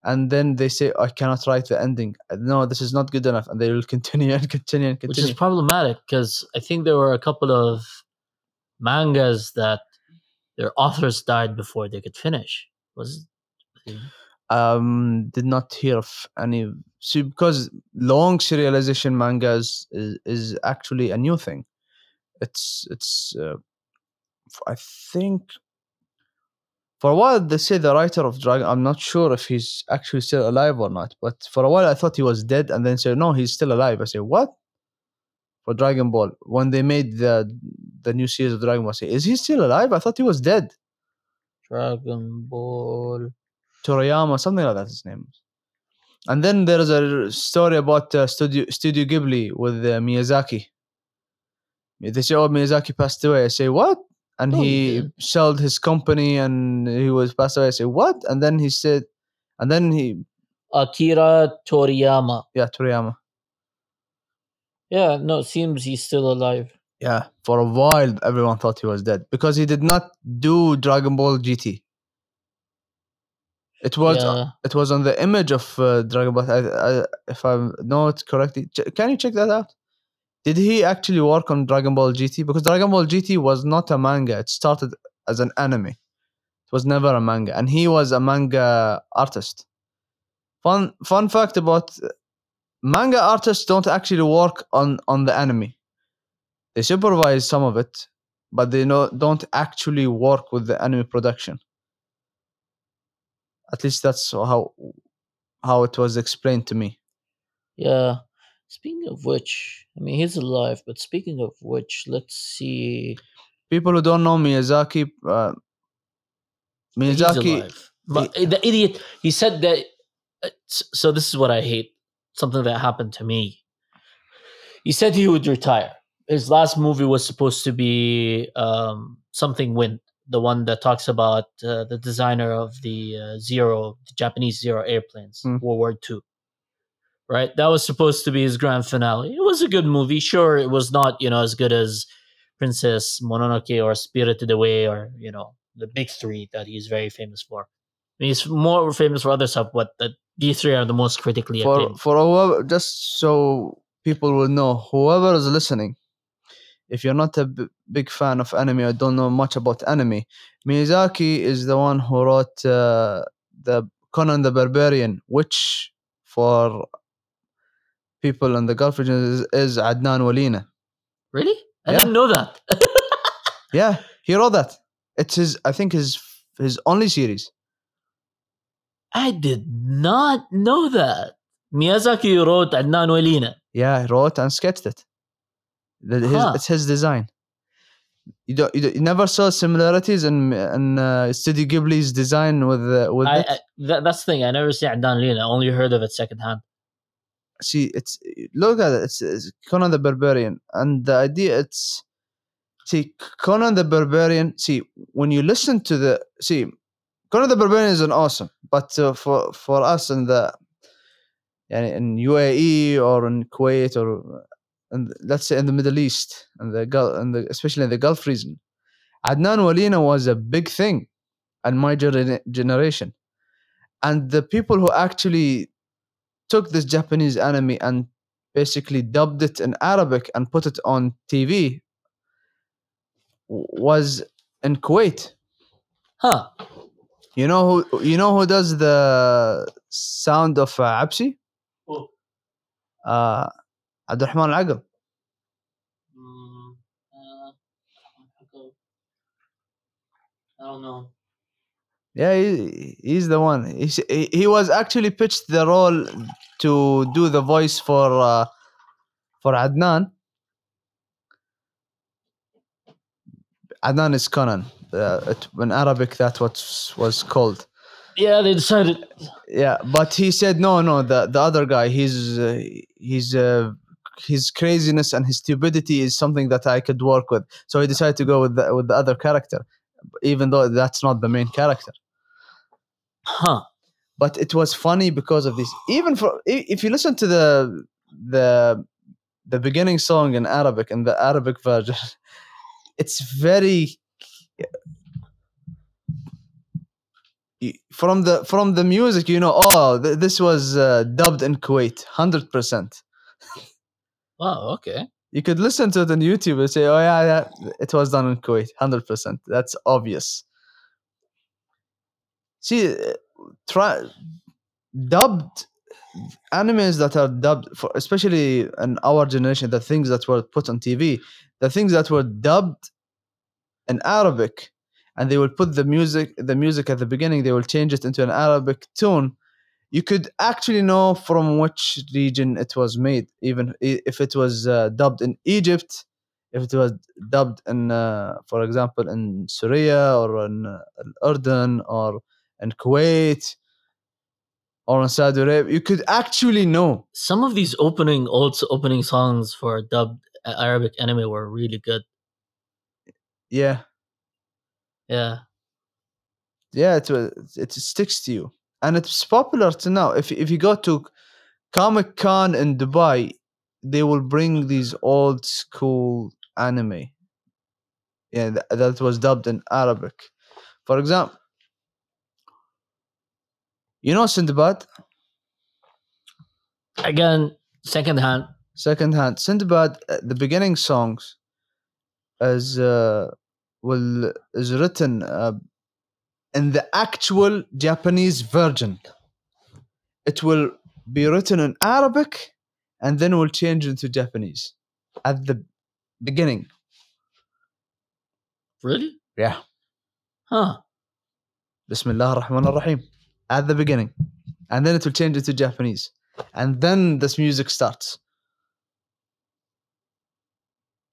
and then they say i cannot write the ending no this is not good enough and they will continue and continue and continue. which is problematic because I think there were a couple of mangas that their authors died before they could finish. Was it? um did not hear of any see because long serialization mangas is, is actually a new thing it's it's uh, i think for a while they say the writer of dragon i'm not sure if he's actually still alive or not but for a while i thought he was dead and then say no he's still alive i say what for dragon ball when they made the the new series of dragon ball I say is he still alive i thought he was dead Dragon Ball. Toriyama, something like that. His name. And then there is a story about uh, Studio Studio Ghibli with uh, Miyazaki. They say, "Oh, Miyazaki passed away." I say, "What?" And No, he didn't. sold his company, and he was passed away. I say, "What?" And then he said, and then he, Akira Toriyama. yeah, Toriyama. Yeah, no, it seems he's still alive. Yeah, for a while, everyone thought he was dead because he did not do Dragon Ball GT. It was yeah. it was on the image of uh, Dragon Ball. I, I, if I know it correctly, can you check that out? Did he actually work on Dragon Ball GT? Because Dragon Ball GT was not a manga; it started as an anime. It was never a manga, and he was a manga artist. Fun fun fact about uh, manga artists don't actually work on on the anime. They supervise some of it, but they no, don't actually work with the anime production. At least that's how how it was explained to me. Yeah. Speaking of which, I mean, he's alive, but speaking of which, let's see. People who don't know Miyazaki, uh, He's Miyazaki, alive. But the idiot, he said that. uh, So this is what I hate. Something that happened to me. He said he would retire. His last movie was supposed to be um, something Wind, the one that talks about uh, the designer of the uh, Zero, the Japanese Zero airplanes, Hmm. World War II. Right, that was supposed to be his grand finale. It was a good movie. Sure, it was not you know as good as Princess Mononoke or Spirited Away or you know the big three that he's very famous for. I mean, he's more famous for other stuff, but the these three are the most critically for acclaimed. for whoever, just so people will know, whoever is listening, if you're not a b- big fan of anime or don't know much about anime, Miyazaki is the one who wrote uh, the Conan the Barbarian, which for people in the Gulf region is, is Adnan Walina. Really? I Yeah. didn't know that. Yeah, he wrote that. It's his, I think, his his only series. I did not know that. Miyazaki wrote Adnan Walina. Yeah, he wrote and sketched it. The- his- Huh. It's his design. You, don't, you, don't- you never saw similarities in in uh, Studio Ghibli's design with uh, with I? I that, that's the thing. I never see Adnan Walina. I only heard of it secondhand see it's look at it it's, it's conan the barbarian and the idea it's see conan the barbarian see when you listen to the see conan the barbarian is an awesome but uh, for for us in the in uae or in kuwait or in, let's say in the middle east and the gulf and the, especially in the gulf region adnan walina was a big thing and my generation. And the people who actually took this Japanese anime and basically dubbed it in Arabic and put it on TV was in Kuwait. Huh. You know who you know who does the sound of uh, Absi? Who? Uh Abdurrahman Al-Aql. Mm, uh, I don't know. Yeah, he, he's the one. He he was actually pitched the role to do the voice for uh, for Adnan. Adnan is Conan. Uh, it, in Arabic, that's what was called. Yeah, they decided. Yeah, but he said no, no. The the other guy, he's uh, he's uh, his craziness and his stupidity is something that I could work with. So he decided to go with the, with the other character, even though that's not the main character. Huh. but it was funny because of this even for if you listen to the the the beginning song in arabic and the arabic version it's very from the from the music you know oh th- this was uh, dubbed in kuwait 100% Wow. Okay. you could listen to it on youtube and say oh yeah, yeah it was done in kuwait 100% that's obvious see uh, try dubbed animes that are dubbed for especially in our generation the things that were put on tv the things that were dubbed in arabic and they will put the music the music at the beginning they will change it into an arabic tune. You could actually know from which region it was made even if it was uh, dubbed in egypt if it was dubbed in uh, for example in syria or in uh, Urdun or in kuwait or in saudi arabia. You could actually know. Some of these opening old opening songs for dubbed Arabic anime were really good. yeah. Yeah. yeah it it sticks to you. And it's popular to now. If if you go to comic con in dubai they will bring these old school anime. Yeah th- that was dubbed in arabic. For example you know sindbad Again, second hand. second hand sindbad uh, the beginning songs is uh, will is written uh, in the actual japanese version it will be written in arabic and then will change into japanese at the beginning Really? yeah Huh. bismillah ar-rahman ar-rahim at the beginning and then it will change into japanese and then this music starts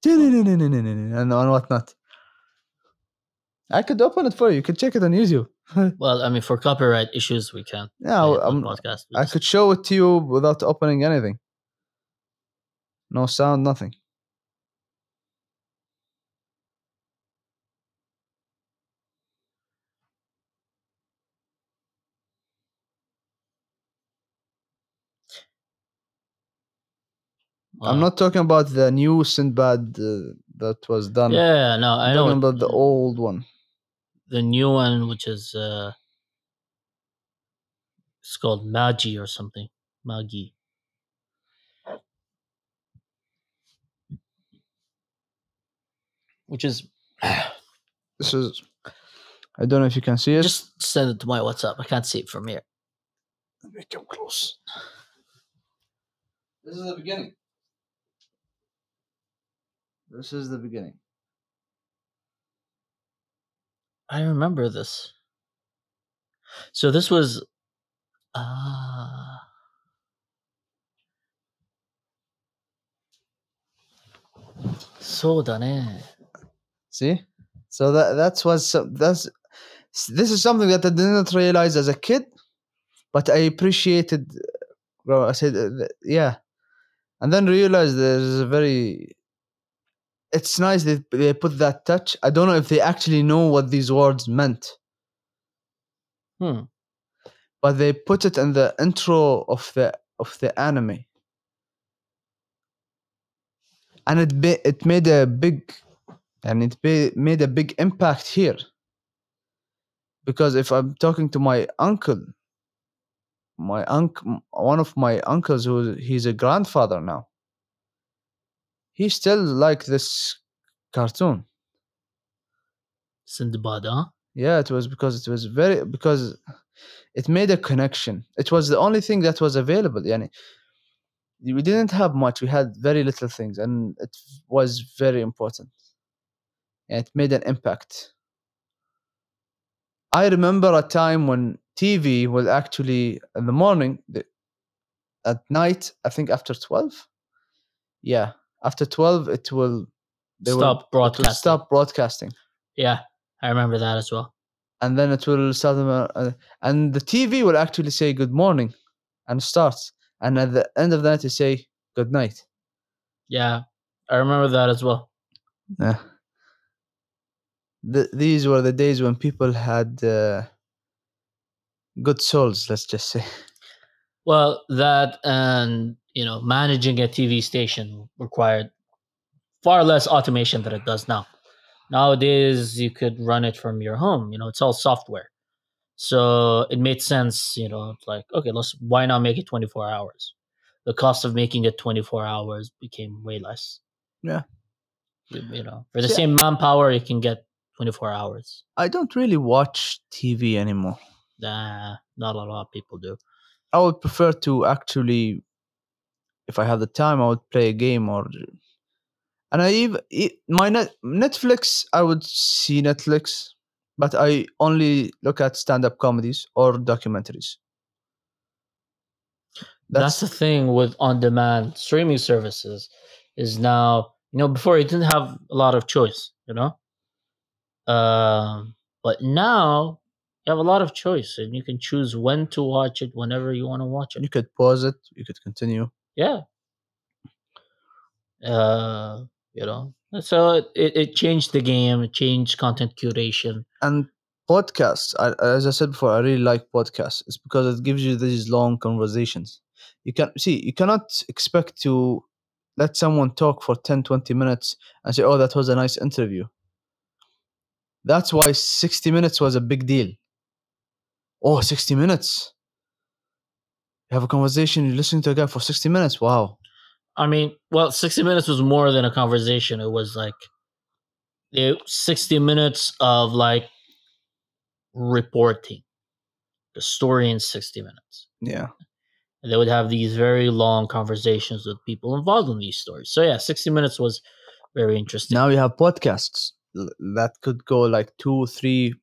and, whatnot i could open it for you you could check it on youtube Well, I mean, for copyright issues, we can't. yeah I'm, podcast. I could show it to you without opening anything no sound nothing i'm not talking about the new Sinbad uh, that was done Yeah, no, I I'm know. talking about the the, old one the new one, which is uh, it's called Magi or something. Magi. Which is this is i don't know if you can see it just send it to my WhatsApp. I can't see it from here. Let me come close. This is the beginning. This is the beginning. I remember this. So this was ah so. See? So that that's was some- that's this is something that I didn't realize as a kid, but I appreciated grow. I said, uh, yeah, and then realized there's a very. It's nice that they put that touch. I don't know if they actually know what these words meant, Hmm. but they put it in the intro of the of the anime, and it ba- it made a big, and it ba- made a big impact here. Because if I'm talking to my uncle, my uncle, one of my uncles, who he's a grandfather now, he still like this cartoon. Sindbad, huh? Yeah, it was because it was very because it made a connection. It was the only thing that was available. Yani, we didn't have much. We had very little things, and it was very important. And it made an impact. I remember a time when TV was actually in the morning, at night. I think after twelve. Yeah, after twelve, it will they Stop will broadcasting. stop broadcasting. Yeah, I remember that as well. and then it will start uh, uh, and the TV will actually say good morning and starts and at the end of that, it say good night. Yeah, I remember that as well. Yeah. The, these were the days when people had uh, good souls, let's just say. Well, that and you know, managing a TV station required far less automation than it does now. Nowadays, you could run it from your home. You know, it's all software, so it made sense. You know, like okay, let's why not make it twenty four hours? The cost of making it twenty four hours became way less. Yeah. You, you know, for the same manpower, you can get twenty four hours. I don't really watch TV anymore. Nah, not a lot of people do. I would prefer to actually, if I have the time, I would play a game or. And I even my net, Netflix, I would see Netflix, but I only look at stand-up comedies or documentaries. that's, the thing with on-demand streaming services is now you know before you didn't have a lot of choice you know um but now you have a lot of choice and you can choose when to watch it whenever you want to watch it you could pause it, you could continue. Yeah uh you know so it, it, changed the game it changed content curation And podcasts, I, as I said before, I really like podcasts. It's because it gives you these long conversations. You can see you cannot expect to let someone talk for 10, 20 minutes and say, "Oh, that was a nice interview." That's why 60 minutes was a big deal. Oh, 60 minutes. You have a conversation, You're listening to a guy for 60 minutes. Wow. I mean, well, 60 minutes was more than a conversation. It was like it, 60 minutes of like reporting the story in 60 minutes. Yeah. And they would have these very long conversations with people involved in these stories. So, yeah, 60 minutes was very interesting. Now you have podcasts that could go like two, three,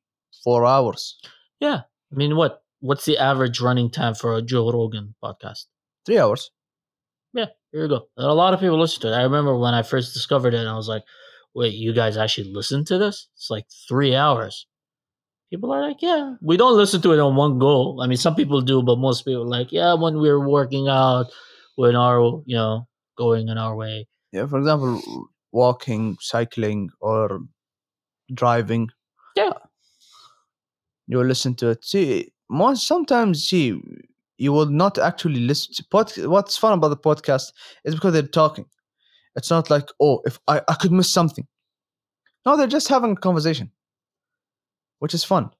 four hours. Yeah. I mean, what? What's the average running time for a Joe Rogan podcast? Three hours. Yeah, here you go. And a lot of people listen to it. I remember when I first discovered it, and I was like, wait, you guys actually listen to this? It's like three hours. People are like, yeah, we don't listen to it on one go. I mean, some people do, but most people are like, yeah, when we're working out, when our, you know, going in our way. Yeah, for example, walking, cycling, or driving. Yeah. You listen to it. See, most sometimes, see, you will not actually listen to pod. What's fun about the podcast is because they're talking. It's not like, oh, if I, I could miss something. No, they're just having a conversation, which is fun.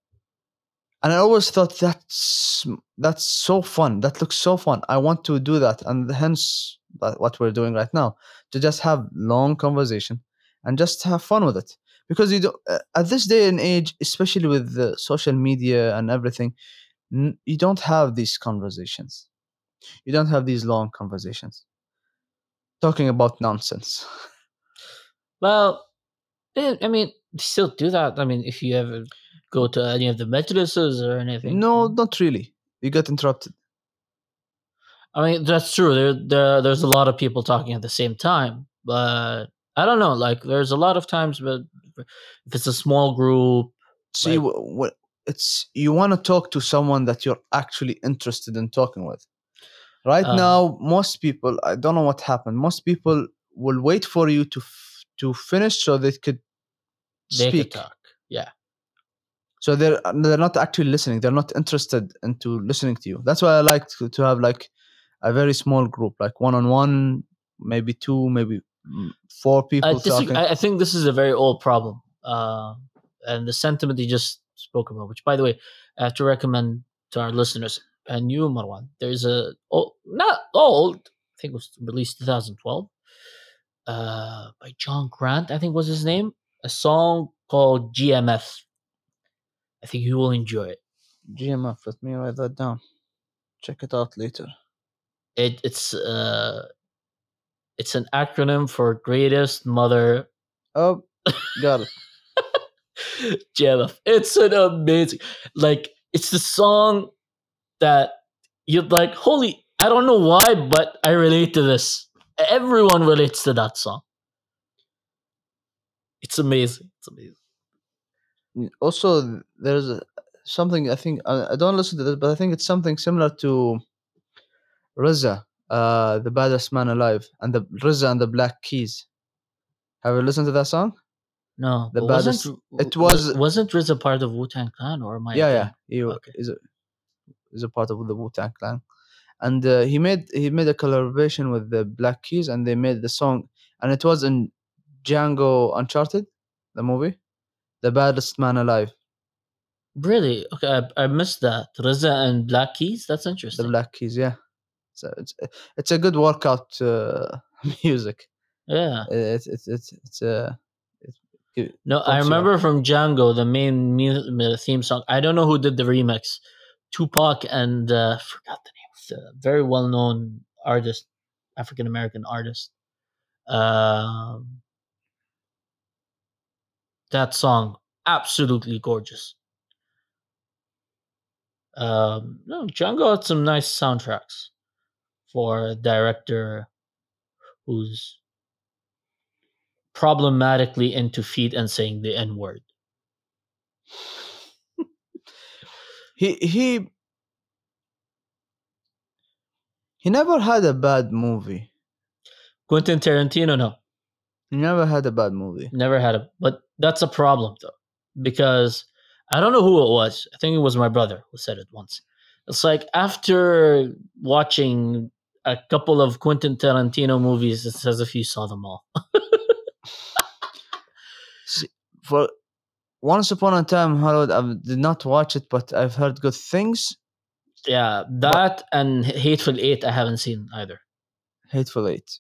And I always thought that's that's so fun. That looks so fun. I want to do that, and hence what we're doing right now to just have long conversation and just have fun with it because you do uh, at this day and age especially with the social media and everything you don't have these conversations you don't have these long conversations talking about nonsense Well, eh, I mean, they still do that. I mean, if you ever go to any of the majlises or anything. no not really you get interrupted I mean, that's true. There, there, there's a lot of people talking at the same time, but I don't know. Like, there's a lot of times, but if it's a small group, see Like- wh- what it's you want to talk to someone that you're actually interested in talking with Right Uh, now, most people, I don't know what happened. Most people will wait for you to f- to finish so they could They speak. could talk. Yeah. So they're they're not actually listening. They're not interested into listening to you. That's why I like to, to have like a very small group, like one on one, maybe two, maybe four people I, disagree- talking. I I think this is a very old problem. Uh, and the sentiment you just spoke about, which, by the way, I have to recommend to our listeners and you, Marwan. There's a oh, not old. I think it was released 2012. Uh, by John Grant, I think was his name. A song called GMF. I think you will enjoy it. GMF. Let me write that down. Check it out later. It it's uh, it's an acronym for Greatest Mother Oh, got it. GMF. It's an amazing, like, it's the song that you're like, holy, I don't know why, but I relate to this. Everyone relates to that song. It's amazing. It's amazing. Also, there's a, something I think I, I don't listen to this, but I think it's something similar to RZA, uh, the baddest man alive, and the RZA and the Black Keys. Have you listened to that song? No, The baddest- wasn't, it was- wasn't RZA part of Wu Tang Clan or my? Yeah, yeah, he Okay. is a is a part of the Wu Tang Clan, and uh, he made he made a collaboration with the Black Keys, and they made the song, and it was in Django Unchained, the movie, the baddest man alive, Really? Okay, I, I missed that. RZA and Black Keys. That's interesting. the interesting. Black Keys, yeah. So it's it's a good workout uh, music. yeah. It's it's it's it's uh, it's good. No, I remember from Django the main mu- theme song. I don't know who did the remix. Tupac and uh, I forgot the name of the very well known artist, African American artist. Um, that song absolutely gorgeous. Um, no, Django had some nice soundtracks for a director who's problematically into feet and saying the N word. he he he never had a bad movie. Quentin Tarantino, no, He never had a bad movie. never had a. But that's a problem though, because I don't know who it was. I think it was my brother who said it once. It's like after watching a couple of Quentin Tarantino movies, it's as if you saw them all. For Once Upon a Time Hollywood, I did not watch it, but I've heard good things. Yeah, that and Hateful Eight, I haven't seen either. Hateful Eight.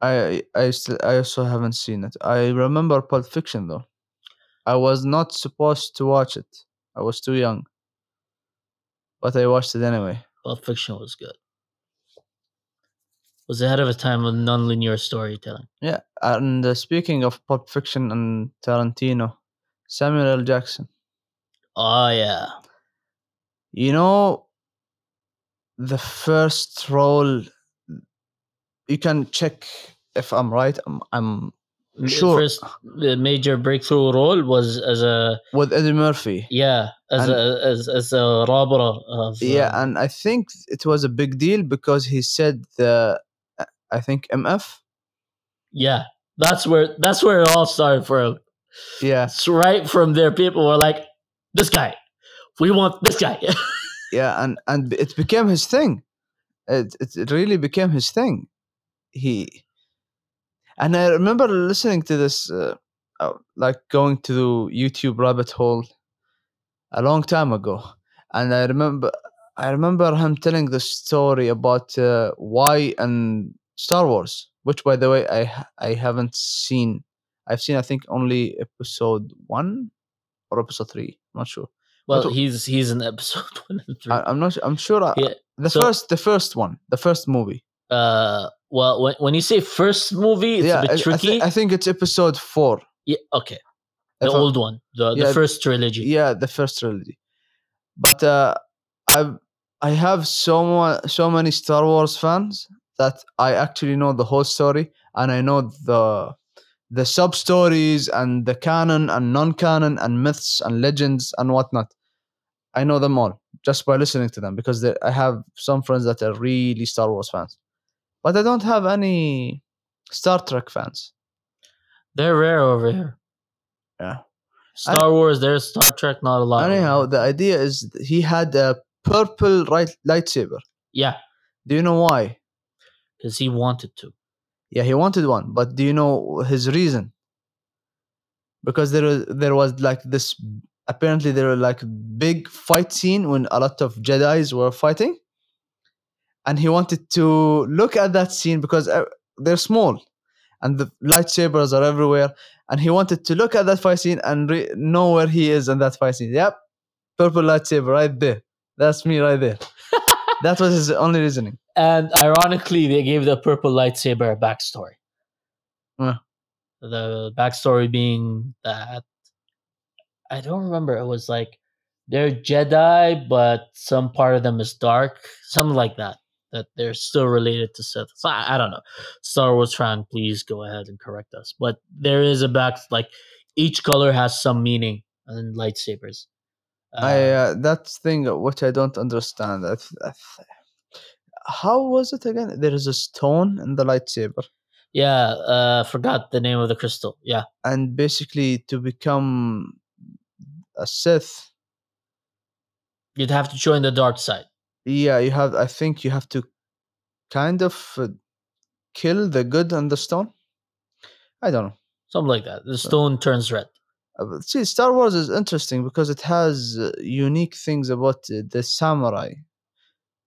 I I still I also haven't seen it. I remember Pulp Fiction though. I was not supposed to watch it. I was too young. But I watched it anyway. Pulp Fiction was good. Was ahead of a time with non-linear storytelling. Yeah, and uh, speaking of Pulp Fiction and Tarantino, Samuel L. Jackson. Oh yeah, You know, the first role. You can check if I'm right. I'm, I'm Sure. First, the major breakthrough role was as a with Eddie Murphy. yeah, as And- a as as a robber of Yeah, um, and I think it was a big deal because he said the, uh, I think MF. yeah. That's where that's where it all started from. Yeah, It's right from there. People were like, "This guy, we want this guy." yeah, and and it became his thing. It it, it really became his thing. He, and I remember listening to this, uh, uh, like going to YouTube rabbit hole, a long time ago, and I remember I remember him telling the story about uh, why and Star Wars, which by the way I I haven't seen. I've seen I think only episode one or episode three. I'm not sure. well, But- he's he's in episode one and three. I, I'm not. I'm sure. I, Yeah, the so- first, the first one, the first movie. uh, well, when when you say first movie, it's yeah, a bit I, I, tricky. I think it's episode four. yeah, okay, the If old one, the Yeah, the first trilogy. Yeah, the first trilogy. But uh, I I have so so many Star Wars fans that I actually know the whole story and I know the the sub stories and the canon and non canon and myths and legends and whatnot. I know them all just by listening to them because they- I have some friends that are really Star Wars fans, but I don't have any Star Trek fans. They're rare over here. Yeah. Star Wars, there's Star Trek, not a lot. Anyhow, the idea is he had a purple right lightsaber. yeah, Do you know why? Because he wanted to. Yeah, he wanted one, but do you know his reason? Because there was there was like this. Apparently, there were like big fight scene when a lot of Jedi's were fighting, and he wanted to look at that scene because uh, they're small, and the lightsabers are everywhere, and he wanted to look at that fight scene and re- know where he is in that fight scene. Yep, purple lightsaber right there. That's me right there. that was his only reasoning. And ironically, they gave the purple lightsaber a backstory. Yeah. The backstory being that I don't remember. It was like they're Jedi, but some part of them is dark, something like that. That they're still related to Sith. So I, I don't know. Star Wars fan, please go ahead and correct us. But there is a back like each color has some meaning in lightsabers. I Uh, uh, that thing which I don't understand. I I how was it again? There is a stone in the lightsaber, yeah, uh, forgot the name of the crystal. Yeah, and basically to become a Sith, you'd have to join the dark side. yeah, you have. I think you have to kind of uh, kill the good and the stone. I don't know. Something like that. The stone turns red. Uh, See, Star Wars is interesting because it has uh, unique things about the samurai,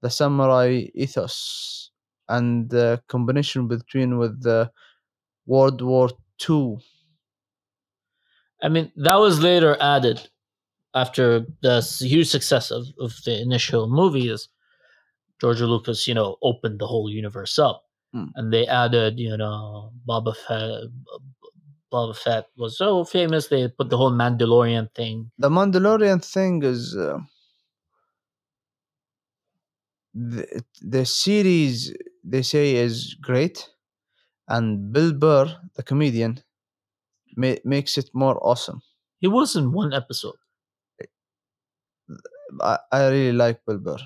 the samurai ethos, and the combination between with the World War Two. I mean, that was later added after the huge success of, of the initial movies. George Lucas, you know, opened the whole universe up, Mm. and they added, you know, Boba Fett. Boba Fett was so famous. They put the whole Mandalorian thing. The Mandalorian thing is uh, the the series they say is great, and Bill Burr, the comedian, ma- makes it more awesome. He was in one episode. I, I really like Bill Burr.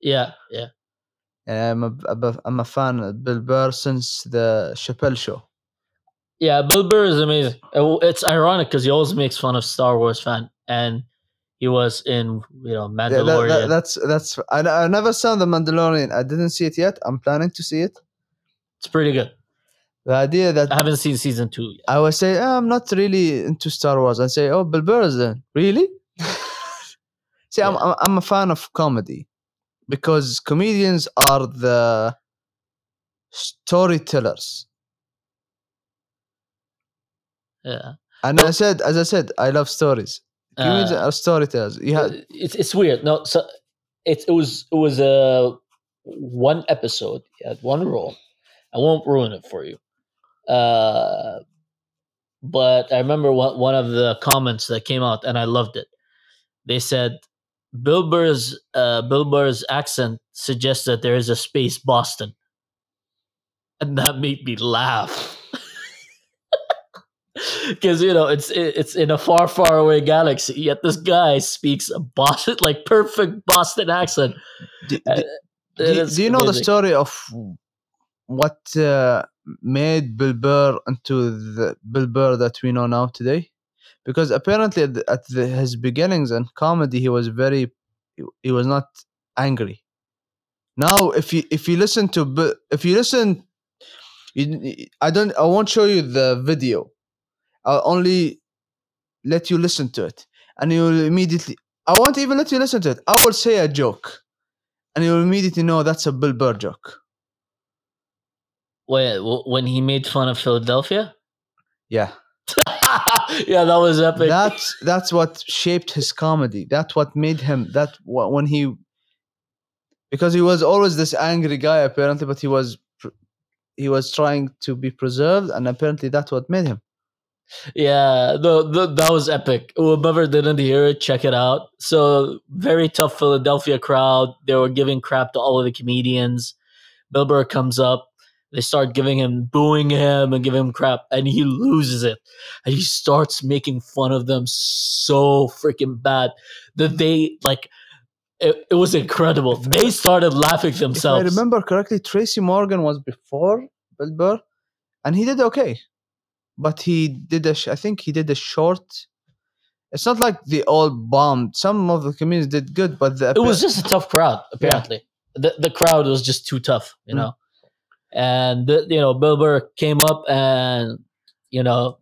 Yeah, yeah. I'm a, I'm a fan of Bill Burr since the Chappelle Show. Yeah, Bill Burr is amazing. It's ironic because he always makes fun of Star Wars fan, and he was in you know Yeah, that- Mandalorian. that- that's that's. I, I never saw the Mandalorian. I didn't see it yet. I'm planning to see it. it's pretty good. The idea that I haven't seen season two yet. I would say "Oh, I'm not really into Star Wars. I say, oh, Bill Burr is in. Really? see, I'm, Yeah. I'm I'm a fan of comedy because comedians are the storytellers. Yeah, And I said, as I said, I love stories. Comedians Uh, are storytellers. Have, it's it's weird. No, so it it was it was a one episode. He had one role. I won't ruin it for you. Uh, but I remember one one of the comments that came out, and I loved it. They said Bill Burr's uh, Bill Burr's accent suggests that there is a space Boston, and that made me laugh. Because you know it's it's in a far, far away galaxy. Yet this guy speaks a Boston, like perfect Boston accent. do, Uh, do- do, do you know the story of what uh, made Bill Burr into the Bill Burr that we know now today? Because apparently at, the, at the, his beginnings in comedy, he was very, he, was not angry. Now, if you if you listen to if you listen, you, I don't I won't show you the video. I'll only let you listen to it, and you will immediately. I won't even let you listen to it. I will say a joke, and you'll immediately know that's a Bill Burr joke. Wait, when he made fun of Philadelphia? Yeah, yeah, that was epic. that's that's what shaped his comedy. That's what made him that when he because he was always this angry guy apparently, but he was he was trying to be preserved, and apparently that's what made him. Yeah, the, the that was epic. Whoever didn't hear it, check it out. So very tough Philadelphia crowd. They were giving crap to all of the comedians. Bill Burr comes up. They start giving him, booing him, and giving him crap, and he loses it. And he starts making fun of them so freaking bad that they like. it, it was incredible. They started laughing If I themselves. remember correctly, Tracy Morgan was before Bill Burr, and he did okay. But he did a, sh- I think he did a short. It's not like they all bombed. Some of the comedians did good, but the it was just a tough crowd. Apparently, the the crowd was just too tough, you Mm. know. And the, you know, Bill Burr came up and you know,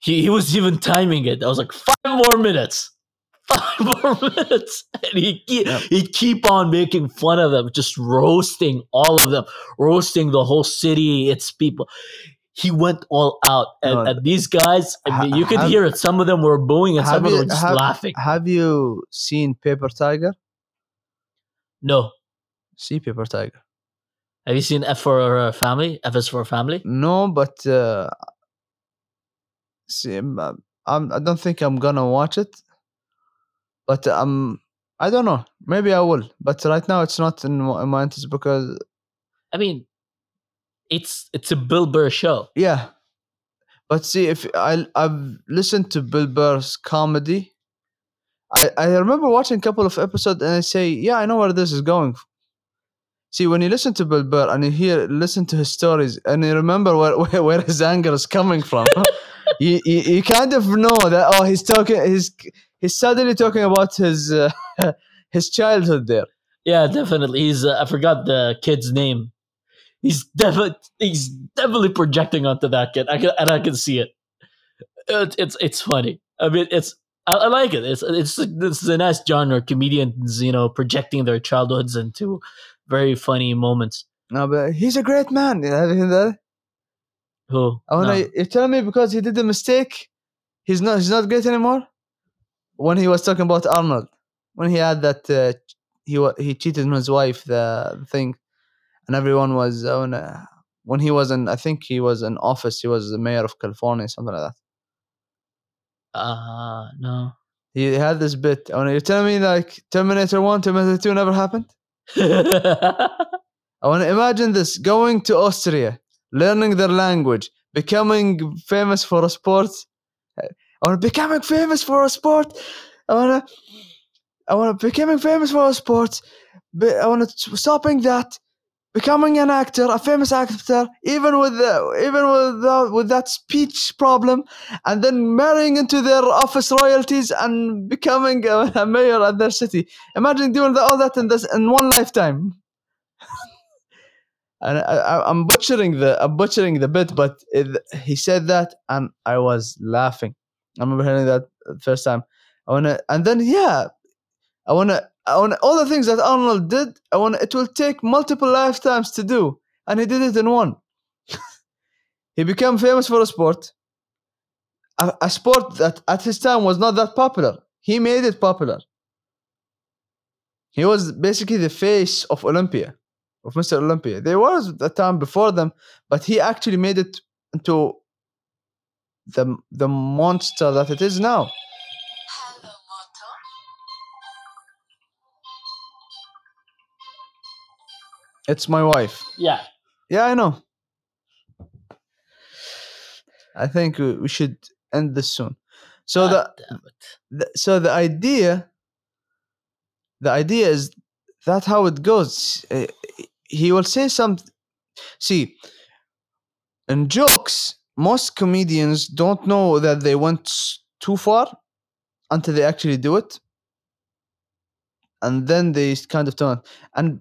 he he was even timing it. I was like five more minutes, five more minutes, and he he Yep. he'd keep on making fun of them, just roasting all of them, roasting the whole city, its people. He went all out, and, No, and these guys, I mean, you could have- hear it. Some of them were booing, and some have of them you- were just have- laughing. Have you seen Paper Tiger? No, See Paper Tiger? Have you seen F for uh, Family? F is for Family? No, but uh, see, I'm, I'm, I don't think I'm gonna watch it. But um, I don't know. Maybe I will. But right now, it's not in, my- in my interest because I mean, it's it's a Bill Burr show. yeah. But see, if I I've listened to Bill Burr's comedy, I I remember watching a couple of episodes and I say, yeah, I know where this is going. See, when you listen to Bill Burr and you hear listen to his stories and you remember where where, where his anger is coming from, you, you you kind of know that oh he's talking he's he's suddenly talking about his uh, his childhood there. Yeah, definitely. He's uh, I forgot the kid's name. He's definitely he's definitely projecting onto that kid. I can and I can see it. It's it's, it's funny. I mean, it's I, I like it. It's it's this is a nice genre. Comedians, you know, projecting their childhoods into very funny moments. No, but he's a great man. You know, that? Who? I wanna, No. You're telling me because he did a mistake, he's not he's not great anymore. When he was talking about Arnold, when he had that uh, he he cheated on his wife, the, the thing, and everyone was when, uh, when he was in I think he was in office. He was the mayor of California, something like that. Uh no. He had this bit. When you're telling me like Terminator One, Terminator Two never happened. I want to imagine this going to Austria, learning their language, becoming famous for a sport. I want becoming famous for a sport. I want to, I want to becoming famous for a sport. Be, I want to stopping that, becoming an actor, a famous actor, even with the, even with the, with that speech problem, and then marrying into their office royalties and becoming a, a mayor at their city. Imagine doing the, all that in this in one lifetime and I, I'm butchering the I'm butchering the bit, but it, he said that, and I was laughing. I remember hearing that first time. I wanna, and then yeah, I wanna, Wanna all the things that Arnold did. I wanna, it will take multiple lifetimes to do, and he did it in one. he became famous for a sport, a, a sport that at his time was not that popular. He made it popular. He was basically the face of Olympia of Mr. Olympia. There was a time before them, but he actually made it into the the monster that it is now. It's my wife. yeah. Yeah, I know. I think we should end this soon. So the, God it. the so the idea the idea is that how it goes Uh, he will say some see in jokes most comedians don't know that they went too far until they actually do it and then they kind of turn and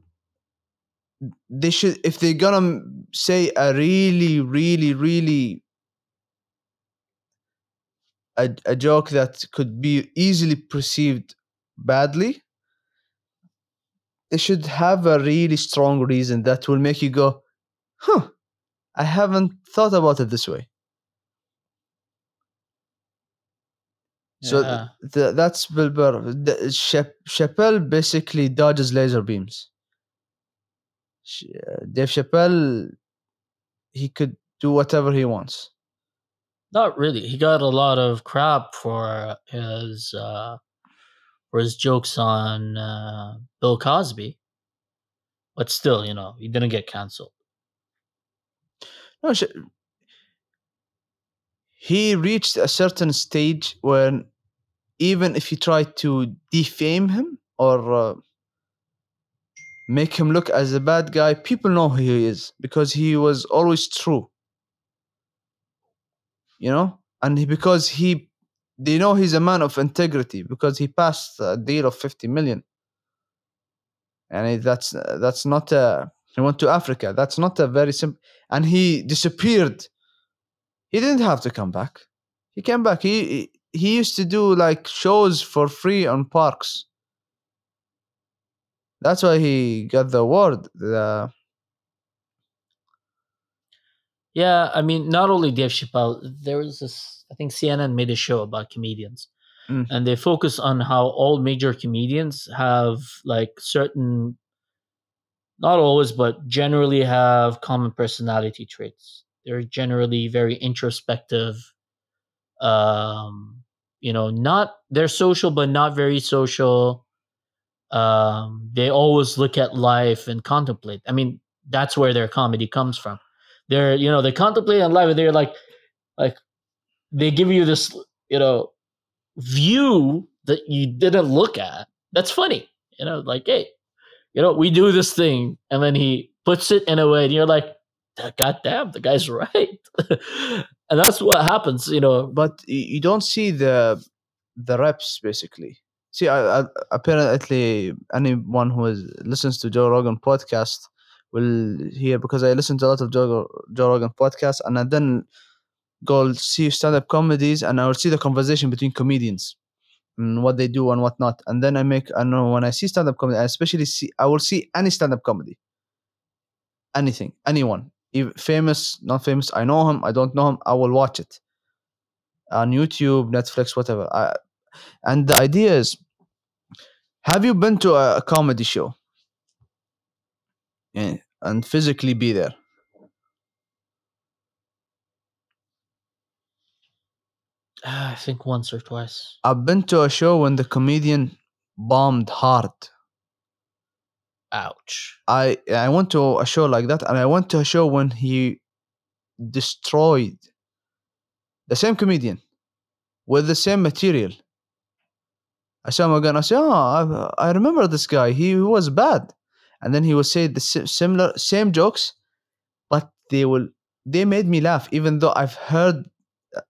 they should if they're gonna say a really really really a, a joke that could be easily perceived badly they should have a really strong reason that will make you go huh i haven't thought about it this way so th- th- that's. Chap- Chappelle basically dodges laser beams. Uh, Dave Chappelle, he could do whatever he wants. Not really. He got a lot of crap for his uh, for his jokes on uh, Bill Cosby, but still, you know, he didn't get canceled. No, he reached a certain stage when even if you try to defame him or uh, make him look as a bad guy, people know who he is because he was always true. You know, and he, because he, they know he's a man of integrity because he passed a deal of fifty million, and that's that's not a. He went to Africa. That's not a very simple. And he disappeared. He didn't have to come back. He came back. He he- he used to do like shows for free on parks. That's why he got the award. The Yeah, I mean, not only Dave Chappelle, there was this. I think CNN made a show about comedians, Mm. and they focus on how all major comedians have like certain, not always, but generally have common personality traits. They're generally very introspective. Um, you know, not they're social, but not very social. Um, they always look at life and contemplate. I mean, that's where their comedy comes from they're you know they contemplate on life they're like like they give you this you know view that you didn't look at that's funny you know like hey you know we do this thing and then he puts it in a way and you're like god damn the guy's right and that's what happens you know but you don't see the the reps basically. See, I, I, apparently anyone who is, listens to Joe Rogan podcast will hear because I listen to a lot of Joe, Joe Rogan podcasts and I then go see stand up comedies and I will see the conversation between comedians and what they do and what not. And then I make I know when I see stand up comedy, I especially see I will see any stand up comedy, anything, anyone, if famous, not famous. I know him, I don't know him. I will watch it on YouTube, Netflix, whatever. I, and the idea is, have you been to a, comedy show? Yeah, and physically be there. Ah, i think once or twice I've been to a show when the comedian bombed hard. ouch I I went to a show like that, and I went to a show when he destroyed the same comedian with the same material. I saw him again. I said, "Oh, I, I remember this guy. He was bad," and then he would say the similar same jokes, but they will they made me laugh, even though I've heard uh,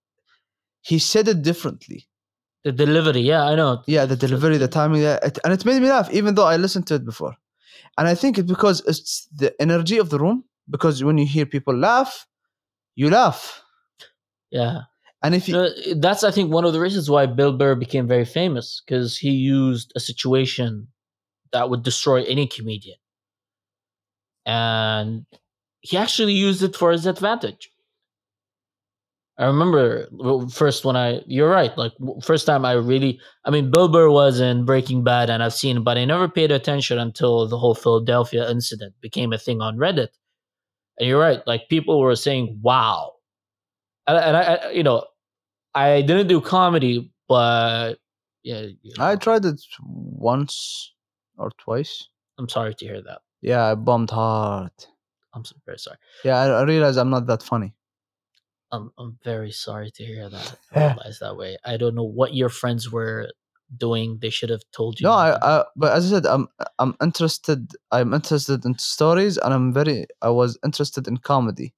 he said it differently. the delivery yeah i know Yeah, the delivery, the timing, yeah, it, and it made me laugh, even though I listened to it before. And I think it's because it's the energy of the room. Because when you hear people laugh, you laugh. yeah And if you, Uh, that's I think one of the reasons why Bill Burr became very famous because he used a situation that would destroy any comedian, and he actually used it for his advantage. I remember first when I you're right like first time I really I mean Bill Burr was in Breaking Bad and I've seen but I never paid attention until the whole Philadelphia incident became a thing on Reddit. And you're right, like people were saying, "Wow," and, and I, I, you know, I didn't do comedy, but yeah, you I tried it once or twice. I'm sorry to hear that. Yeah, I bombed hard. I'm so very sorry. Yeah, I, I realized I'm not that funny. I'm I'm very sorry to hear that. I Yeah. realized that way. I don't know what your friends were doing. They should have told you. No, I, I, but as I said, I'm, I'm interested. I'm interested in stories, and I'm very. I was interested in comedy,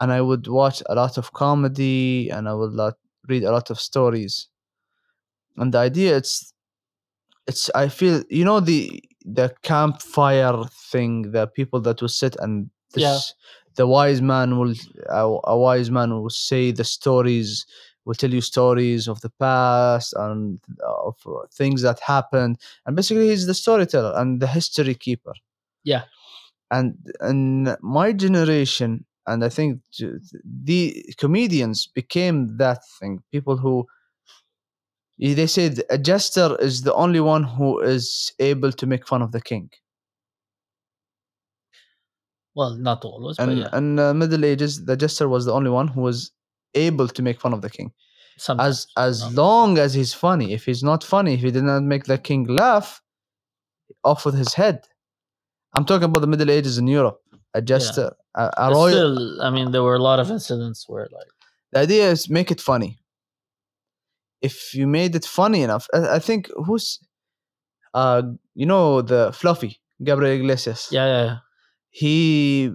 and I would watch a lot of comedy, and I would lot, read a lot of stories. And the idea, it's, it's. I feel you know the the campfire thing, the people that will sit and this, Yeah. the wise man will a, a wise man will say the stories will tell you stories of the past and of things that happened and basically he's the storyteller and the history keeper Yeah. and in my generation and i think the comedians became that thing people who they said a jester is the only one who is able to make fun of the king Well, not always, but and yeah, in the uh, middle ages the jester was the only one who was able to make fun of the king sometimes. as as long as he's funny. If he's not funny, if he did not make the king laugh, off with his head. I'm talking about the Middle Ages in Europe. A jester, a, a royal. still, I mean, there were a lot of incidents where like the idea is make it funny. If you made it funny enough, I, I think who's, uh, you know, the Fluffy Gabriel Iglesias. Yeah, yeah, yeah. He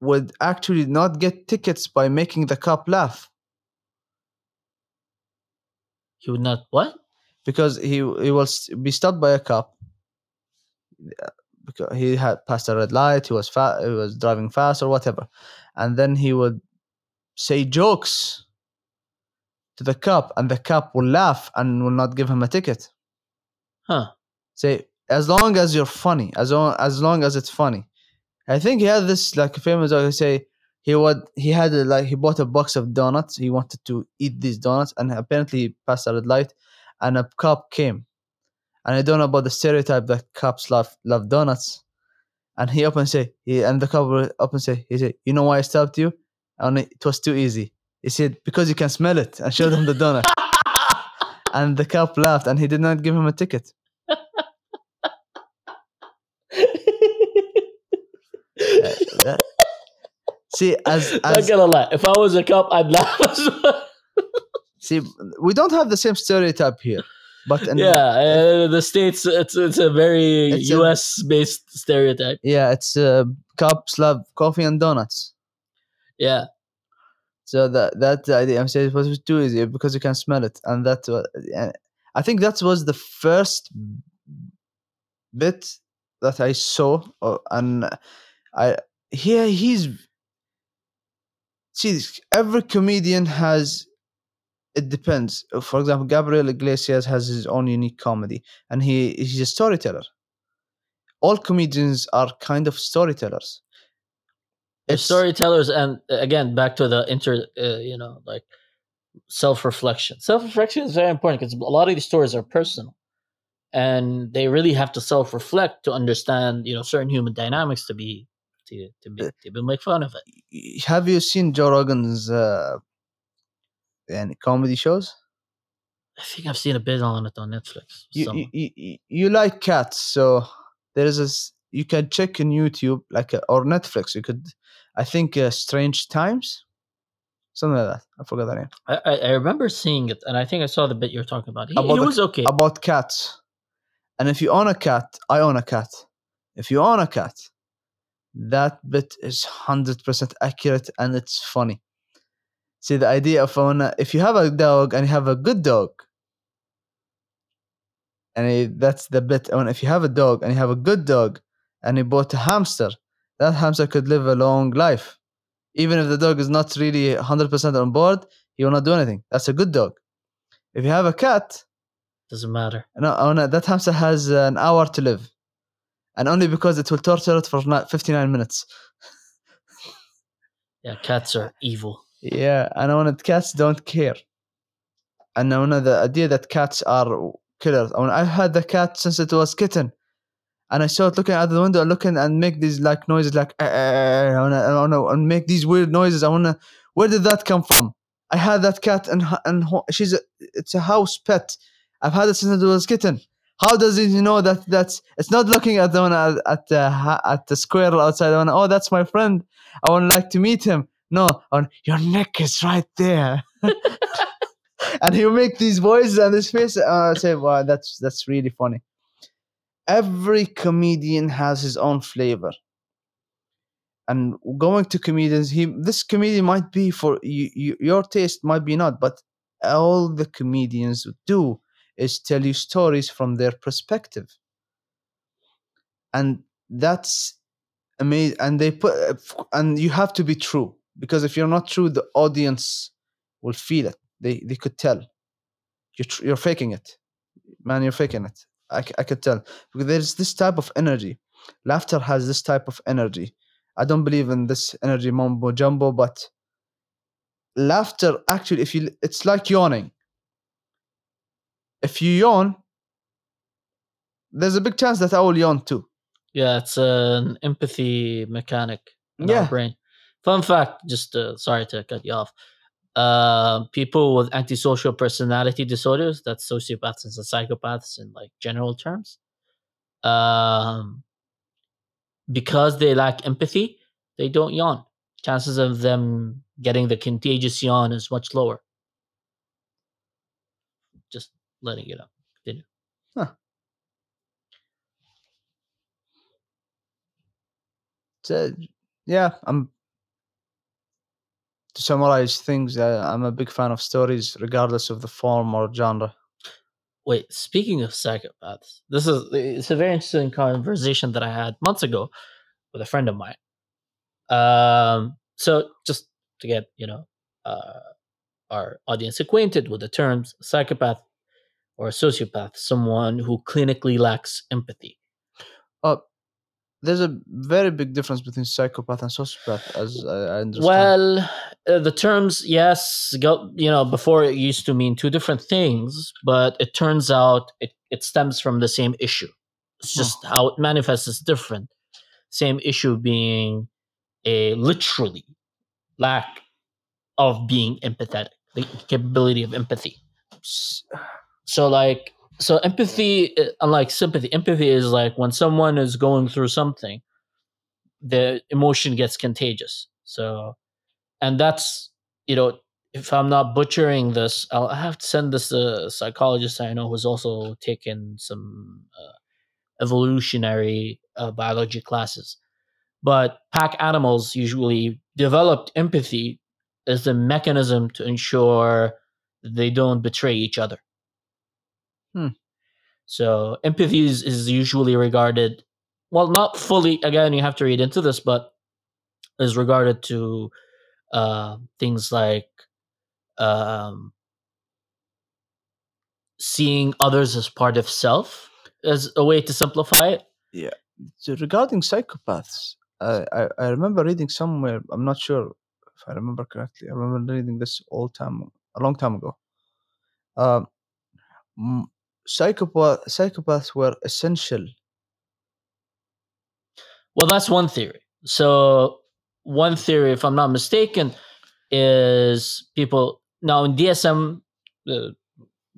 would actually not get tickets by making the cop laugh He would not what? because he he will be stopped by a cop because he had passed a red light. He was fa- he was driving fast or whatever, and then he would say jokes to the cop, and the cop will laugh and will not give him a ticket. Huh. Say as long as you're funny, as long as long as it's funny. I think he had this like famous. I say he would he had a, like he bought a box of donuts. He wanted to eat these donuts, and apparently he passed a red light, and a cop came, and I don't know about the stereotype that cops love love donuts, and he up and say he and the cop up and say he said you know why I stopped you, and it was too easy. He said because you can smell it, and showed him the donut, and the cop laughed, and he did not give him a ticket. Uh, that- see, as Not as gonna lie. If I was a cop, I'd laugh as well. see, we don't have the same stereotype here, but in, yeah, uh, the states. It's it's a very It's a- U.S. based stereotype. yeah, it's uh, cops love coffee and donuts. Yeah, So that that idea, I'm saying it was too easy because you can smell it, and that wa- uh, I think that was the first bit that I saw, uh, and I here he's see every comedian has it depends. For example, Gabriel Iglesias has his own unique comedy, and he he's a storyteller. All comedians are kind of storytellers. It's- storytellers, and uh, again, back to the inter, uh, you know, like self reflection. Self reflection is very important because a lot of these stories are personal, and they really have to self reflect to understand, you know, certain human dynamics to be to to be to be make fun of it. have you seen Joe Rogan's uh, any comedy shows? I think I've seen a bit on it on Netflix. You, you, you, you- like cats, so there is a you can check in YouTube like uh, or Netflix. You could, I think, uh, Strange Times, something like that. I forgot the name I, I I remember seeing it, and I think I saw the bit you're talking about. He, About the- was okay. about cats. And if you own a cat, I own a cat. If you own a cat, that bit is hundred percent accurate and it's funny. See the idea of own a, if you have a dog and you have a good dog, and that's the bit. And if you have a dog and you have a good dog, and you bought a hamster, that hamster could live a long life. Even if the dog is not really hundred percent on board, he will not do anything. That's a good dog. If you have a cat, Doesn't matter. no, oh no, that hamster has an hour to live, and only because it will torture it for ni- 59 minutes. Yeah, cats are evil. Yeah, and I wanted cats don't care, and I wanted the idea that cats are killers. I mean, I had the cat since it was kitten, and I saw it looking out the window, looking and make these like noises, like "Eh, eh, eh," I wanna, I wanna, and make these weird noises. I wanna, where did that come from? I had that cat, and and she's a, it's a house pet. I've had it since it was kitten. How does it know that that's it's not looking at the one at, at the at the squirrel outside? I want, oh, that's my friend. I would like to meet him. No, on your neck is right there. and he'll make these voices and this face. And I say, wow, that's that's really funny. Every comedian has his own flavor. And going to comedians, he this comedian might be for you, you, your taste, might be not, but all the comedians do is tell you stories from their perspective, and that's amazing. And they put, and you have to be true because if you're not true, the audience will feel it. They they could tell you're tr- you're faking it, man. You're faking it. I, I could tell because there's this type of energy. Laughter has this type of energy. I don't believe in this energy mumbo jumbo, but laughter actually, if you, it's like yawning. If you yawn, there's a big chance that I will yawn too. Yeah, it's an empathy mechanic in Yeah. our brain. Fun fact, just uh, sorry to cut you off. Uh, people with antisocial personality disorders, that's sociopaths and psychopaths in like general terms, um, because they lack empathy, they don't yawn. Chances of them getting the contagious yawn is much lower. Just letting you know. Continue. uh, yeah, I'm. To summarize things, uh, I'm a big fan of stories, regardless of the form or genre. Wait, speaking of psychopaths, this is it's a very interesting conversation that I had months ago with a friend of mine. Um, so just to get you know uh, our audience acquainted with the terms psychopath or sociopath, someone who clinically lacks empathy. Uh, there's a very big difference between psychopath and sociopath, as I understand. Well, uh, the terms, yes, go, you know, before it used to mean two different things, but it turns out it, it stems from the same issue. It's Huh. just how it manifests is different. Same issue being a literally lack of being empathetic, the capability of empathy. So, like, so empathy, uh, unlike sympathy, empathy is like when someone is going through something, the emotion gets contagious. So, and that's, you know, if I'm not butchering this, I'll have to send this to a psychologist I know who's also taken some uh, evolutionary uh, biology classes. But pack animals usually developed empathy as a mechanism to ensure they don't betray each other. Hmm. So empathy is, usually regarded, well, not fully. Again, you have to read into this, but is regarded to uh, things like um, seeing others as part of self, as a way to simplify it. so regarding psychopaths, I, I I remember reading somewhere. I'm not sure if I remember correctly. I remember reading this all time a long time ago. Um, psychopath psychopaths were essential. Well, that's one theory. So, one theory, if I'm not mistaken, is people now in DSM, uh,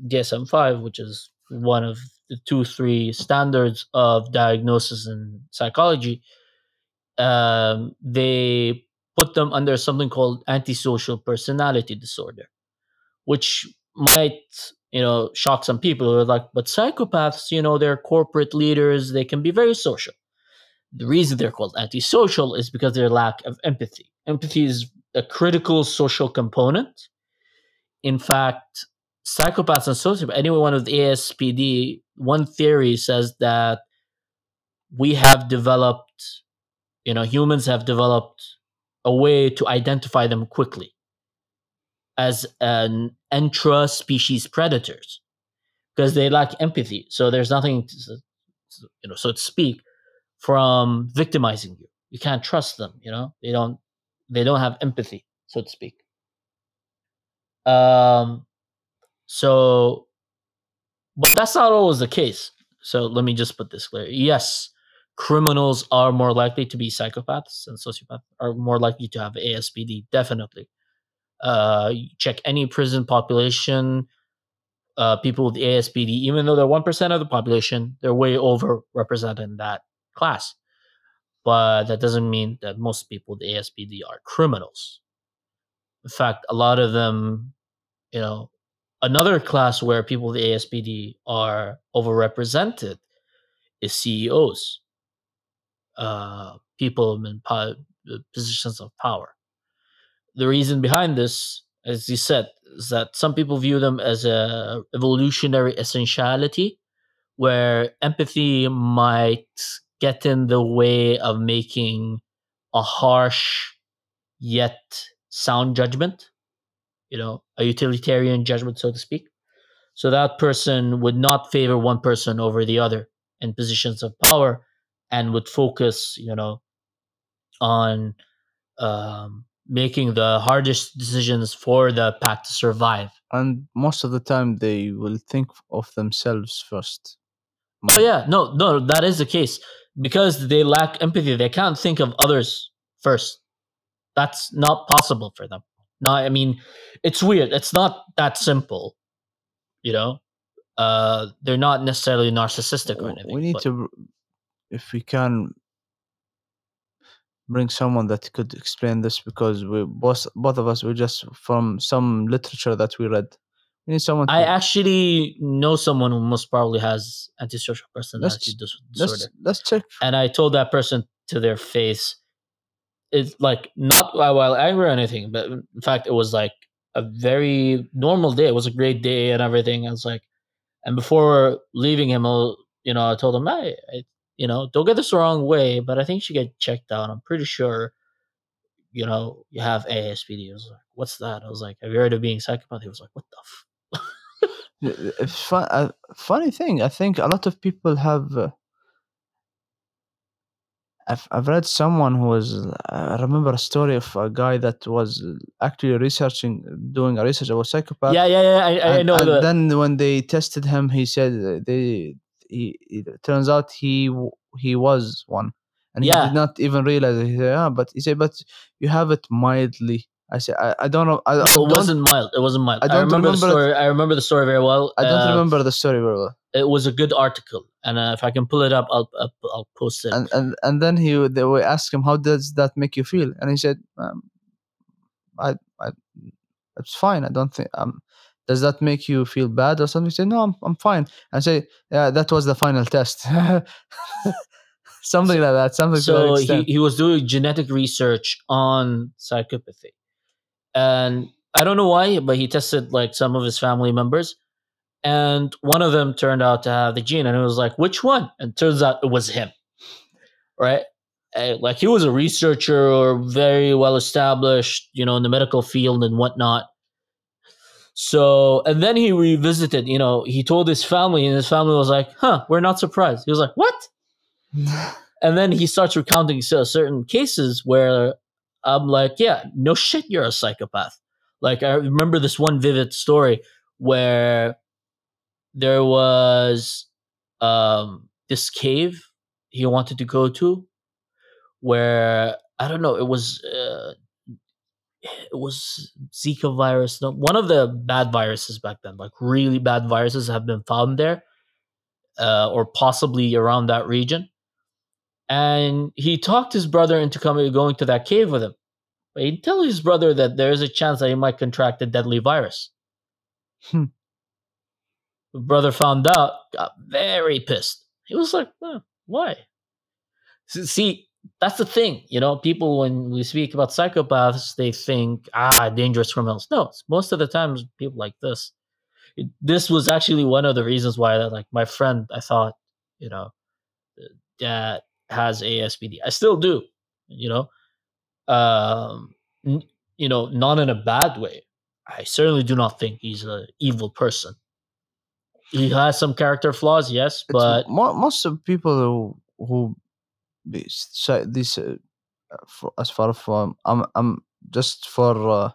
DSM five, which is one of the two, three standards of diagnosis in psychology. Um, they put them under something called antisocial personality disorder, which might you know shock some people who are like, but psychopaths, you know, they're corporate leaders, they can be very social the reason they're called antisocial is because their lack of empathy. Empathy is a critical social component. In fact, psychopaths and sociopaths, anyone with ASPD, one theory says that we have developed, you know, humans have developed a way to identify them quickly as an intra species predators because they lack empathy. So there's nothing, to, you know, so to speak, from victimizing you. You can't trust them, you know? They don't they don't have empathy, so to speak. Um so but that's not always the case. So let me just put this clear. Yes, criminals are more likely to be psychopaths and sociopaths are more likely to have ASPD, definitely. Uh check any prison population, uh people with ASPD, even though they're one percent of the population, they're way overrepresented in that class. But that doesn't mean that most people with ASPD are criminals. In fact, a lot of them, you know, another class where people with ASPD are overrepresented is CEOs, uh, people in po- positions of power. The reason behind this, as you said, is that some people view them as a evolutionary essentiality, where empathy might get in the way of making a harsh yet sound judgment, you know, a utilitarian judgment, so to speak. So that person would not favor one person over the other in positions of power and would focus, you know, on um, making the hardest decisions for the pack to survive. and most of the time they will think of themselves first. Oh yeah, no, no, that is the case because they lack empathy. They can't think of others first. That's not possible for them. No, I mean, it's weird. It's not that simple. You know, uh, they're not necessarily narcissistic or anything. We need to, if we can, bring someone that could explain this because we both both of us we just from some literature that we read. We need someone. To, I actually know someone who most probably has antisocial personality dis- disorder. let's let's check. and I told that person to their face, it's like not while while angry or anything, but in fact, it was like a very normal day. It was a great day and everything. I was like, and before leaving him, you know, I told him, I, you know, don't get this the wrong way, but I think she get checked out. I'm pretty sure, you know, you have ASPD. He was like, what's that? I was like, have you heard of being psychopath? He was like, what the f-? It's fun, uh, funny thing. I think a lot of people have. Uh, I've I've read someone who was. I remember a story of a guy that was actually researching, doing a research about psychopath. yeah, yeah, yeah. I, I and, know and the. then when they tested him, he said uh, they. He, it turns out he he was one, and he did not even realize it. He said, "Ah, but he said, but you have it mildly." I said, "I, I don't know. I, it don't, wasn't mild. It wasn't mild. I I, don't remember, the remember it. story. I remember the story very well. I don't Uh, remember the story very well." It was a good article, and uh, if I can pull it up, I'll I'll, I'll post it. and and and then he they would ask him how does that make you feel and he said um, i i it's fine i don't think um does that make you feel bad or something? Said no i'm, I'm fine. I say yeah that was the final test. Something like that something so that he, he was doing genetic research on psychopathy. And i don't know why but he tested like some of his family members and one of them turned out to have the gene and it was like which one? And turns out it was him right? Uh, like he was a researcher or very well established you know in the medical field and whatnot so and then he revisited you know he told his family and his family was like huh we're not surprised he was like what and then he starts recounting certain cases where I'm like, yeah, no shit, you're a psychopath. Like I remember this one vivid story where there was um, this cave he wanted to go to, where I don't know, it was uh, it was Zika virus, no, one of the bad viruses back then, like really bad viruses have been found there, uh, or possibly around that region and he talked his brother into coming going to that cave with him. But he tell his brother that there is a chance that he might contract a deadly virus. Hmm. The brother found out, got very pissed. He was like, "Huh, "Why?" See, that's the thing, you know. People, when we speak about psychopaths, they think, "Ah, dangerous criminals." No, it's most of the times people like this. It, this was actually one of the reasons why, like, my friend, I thought, you know, that has ASPD. I still do, you know. Um, n- you know, not in a bad way. I certainly do not think he's an evil person. He has some character flaws, yes, but mo- most of people who who say this uh, for, as far from I'm I'm just for uh,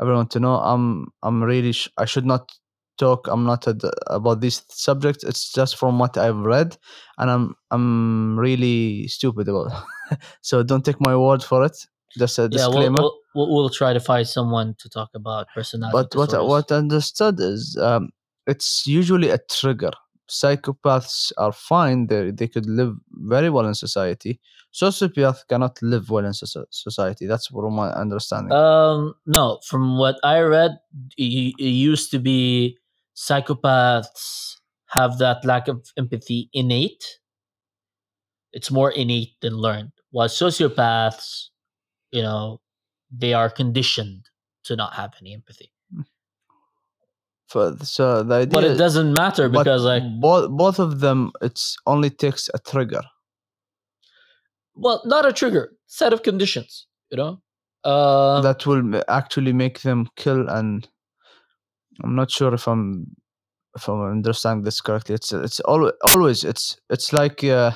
everyone to know I'm I'm really sh- I should not talk I'm not ad- about this subject it's just from what I've read and I'm I'm really stupid about it. so don't take my word for it just a yeah, we'll, disclaimer we'll, we'll, try to find someone to talk about personality. but what what I understood is um, it's usually a trigger. Psychopaths are fine; they they could live very well in society. Sociopaths cannot live well in society. That's from my understanding. Um, no, from what I read, it, it used to be psychopaths have that lack of empathy innate. It's more innate than learned. While sociopaths, you know, they are conditioned to not have any empathy. For- so the idea, But it doesn't matter because, like, both both of them, it's only takes a trigger. well, not a trigger, set of conditions, you know. Uh, that will actually make them kill and i'm not sure if i'm if i'm understanding this correctly it's it's always always it's it's like uh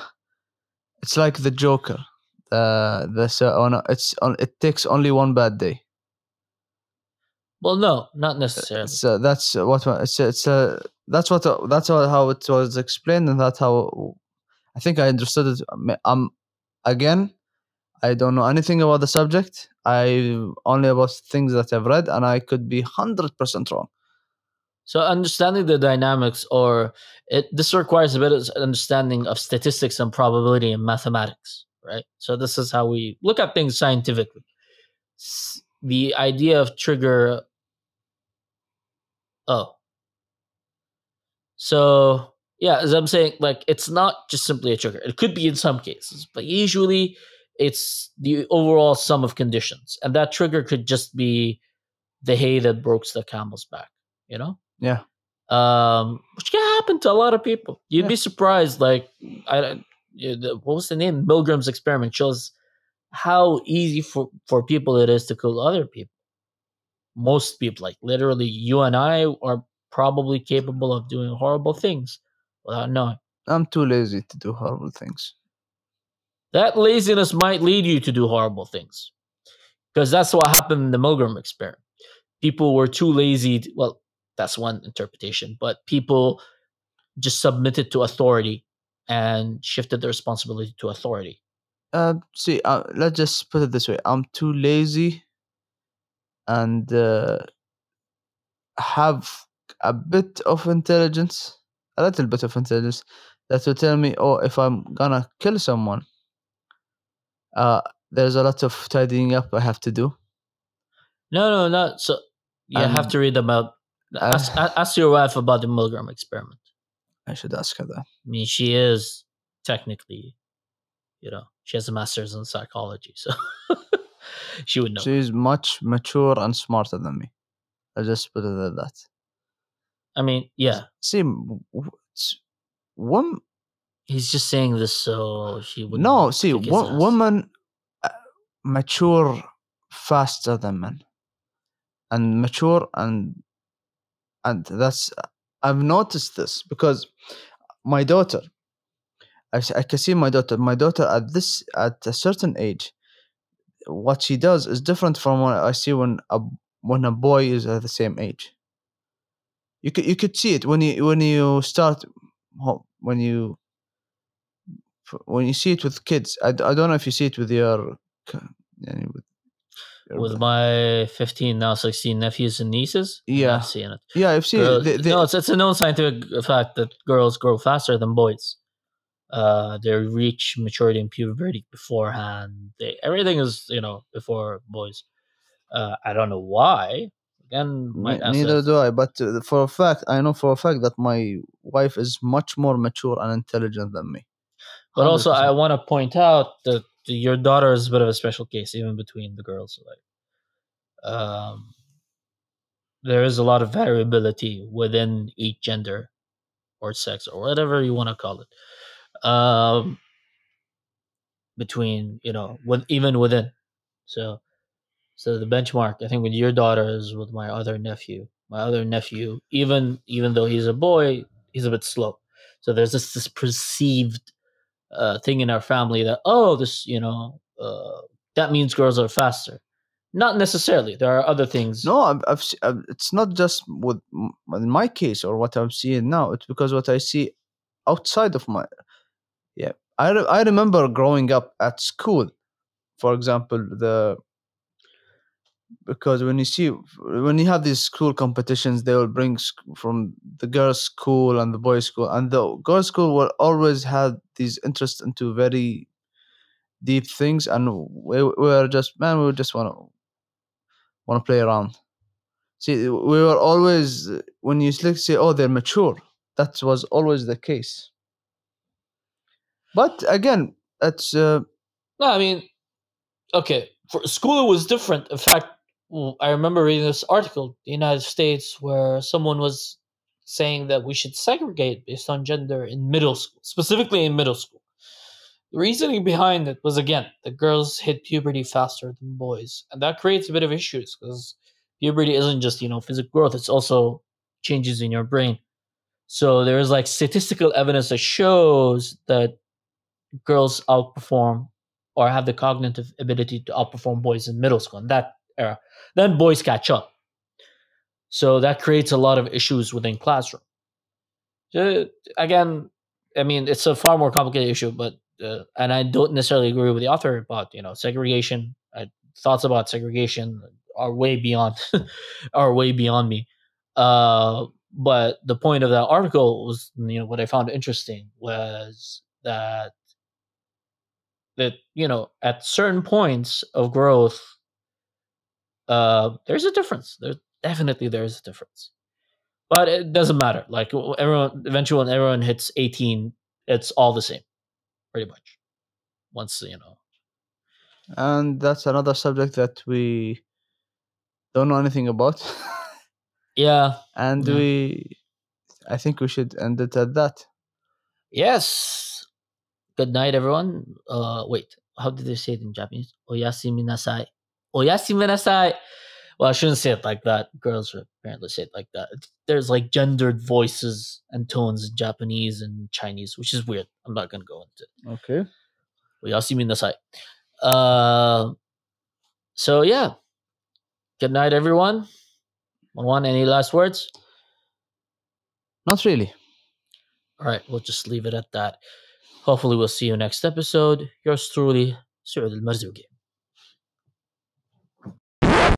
it's like the joker uh the so oh no, it's on it takes only one bad day well, no, not necessarily. so that's what it's it's uh, that's what uh, that's how it was explained and that's how i think i understood it um, again i don't know anything about the subject i only about things that i've read and i could be 100% wrong So understanding the dynamics, or it this requires a bit of understanding of statistics and probability and mathematics, right? So this is how we look at things scientifically. S- The idea of trigger. Oh. So yeah, as I'm saying, like it's not just simply a trigger. It could be in some cases, but usually it's the overall sum of conditions and that trigger could just be the hay that breaks the camel's back you know Yeah. um which can happen to a lot of people you'd Yeah. be surprised like i what was the name milgram's experiment shows how easy for for people it is to kill other people most people like literally you and i are probably capable of doing horrible things without knowing. I'm too lazy to do horrible things. that laziness might lead you to do horrible things because that's what happened in the milgram experiment. People were too lazy to, well that's one interpretation but people just submitted to authority and shifted the responsibility to authority. Uh, see, uh, let's just put it this way: I'm too lazy, and uh, have a bit of intelligence, a little bit of intelligence, that will tell me, oh, if I'm gonna kill someone, uh, there's a lot of tidying up I have to do. no no not so you have Um, to read about ask, ask your wife about the milgram experiment I should ask her that. i mean she is technically you know she has a master's in psychology so she would know She's much mature and smarter than me. I'll just put it at that. i mean yeah See, one he's just saying this so she would no, see, kick his wo- ass. women uh, mature faster than men, and mature and and that's I've noticed this because my daughter, I, I can see my daughter. My daughter at this at a certain age, what she does is different from what I see when a when a boy is at the same age. You could you could see it when you when you start when you when you see it with kids. I, I don't know if you see it with your with, your with my 15 now 16 nephews and nieces? Yeah. i've seen it. Yeah i've seen girls, it they, they, no it's, it's a known scientific fact that girls grow faster than boys uh they reach maturity and puberty beforehand. They everything is you know before boys. Uh i don't know why. Again Ne- neither do I, but uh, for a fact, I know for a fact that my wife is much more mature and intelligent than me. but also i want to point out that your daughter is a bit of a special case even between the girls like um there is a lot of variability within each gender or sex or whatever you want to call it um between you know with even within. So so the benchmark i think with your daughter is with my other nephew. My other nephew even even though he's a boy he's a bit slow. So there's this this perceived uh thing in our family that oh this you know uh that means girls are faster. Not necessarily. There are other things. No, I've, I've, I've it's not just with in my case or what I'm seeing now. It's because what I see outside of my. Yeah, I re- I remember growing up at school, for example, the. Because when you see when you have these school competitions, they will bring from the girls' school and the boys' school, and the girls' school will always had these interest into very deep things, and we, we were just man, we just want to want to play around. See, we were always when you say, "Oh, they're mature." That was always the case. But again, it's uh, No, I mean, okay, for school it was different. In fact, I remember reading this article, in the United States, where someone was saying that we should segregate based on gender in middle school, specifically in middle school. The reasoning behind it was again, that girls hit puberty faster than boys, and that creates a bit of issues because puberty isn't just you know physical growth; it's also changes in your brain. So there is like statistical evidence that shows that girls outperform or have the cognitive ability to outperform boys in middle school in that era. Then boys catch up. So that creates a lot of issues within classroom. So, again, I mean, it's a far more complicated issue, but uh, and I don't necessarily agree with the author about you know segregation. I, thoughts about segregation are way beyond are way beyond me. Uh, but the point of that article was, you know, what I found interesting was that that you know at certain points of growth uh there's a difference there definitely there's a difference but it doesn't matter like everyone eventually when everyone hits 18 it's all the same pretty much once you know and that's another subject that we don't know anything about. Yeah. and Yeah. we, I think we should end it at that. Yes. Good night, everyone. Uh, wait. How did they say it in Japanese? Oyasumi nasai. Oyasumi nasai. Well, I shouldn't say it like that. Girls apparently say it like that. There's like gendered voices and tones in Japanese and Chinese, which is weird. I'm not gonna go into it. Okay. Oyasumi nasai. Uh, so yeah. Good night, everyone. One, any last words? Not really. All right, we'll just leave it at that. Hopefully, we'll see you next episode. Yours truly, Suud Al Marzuki.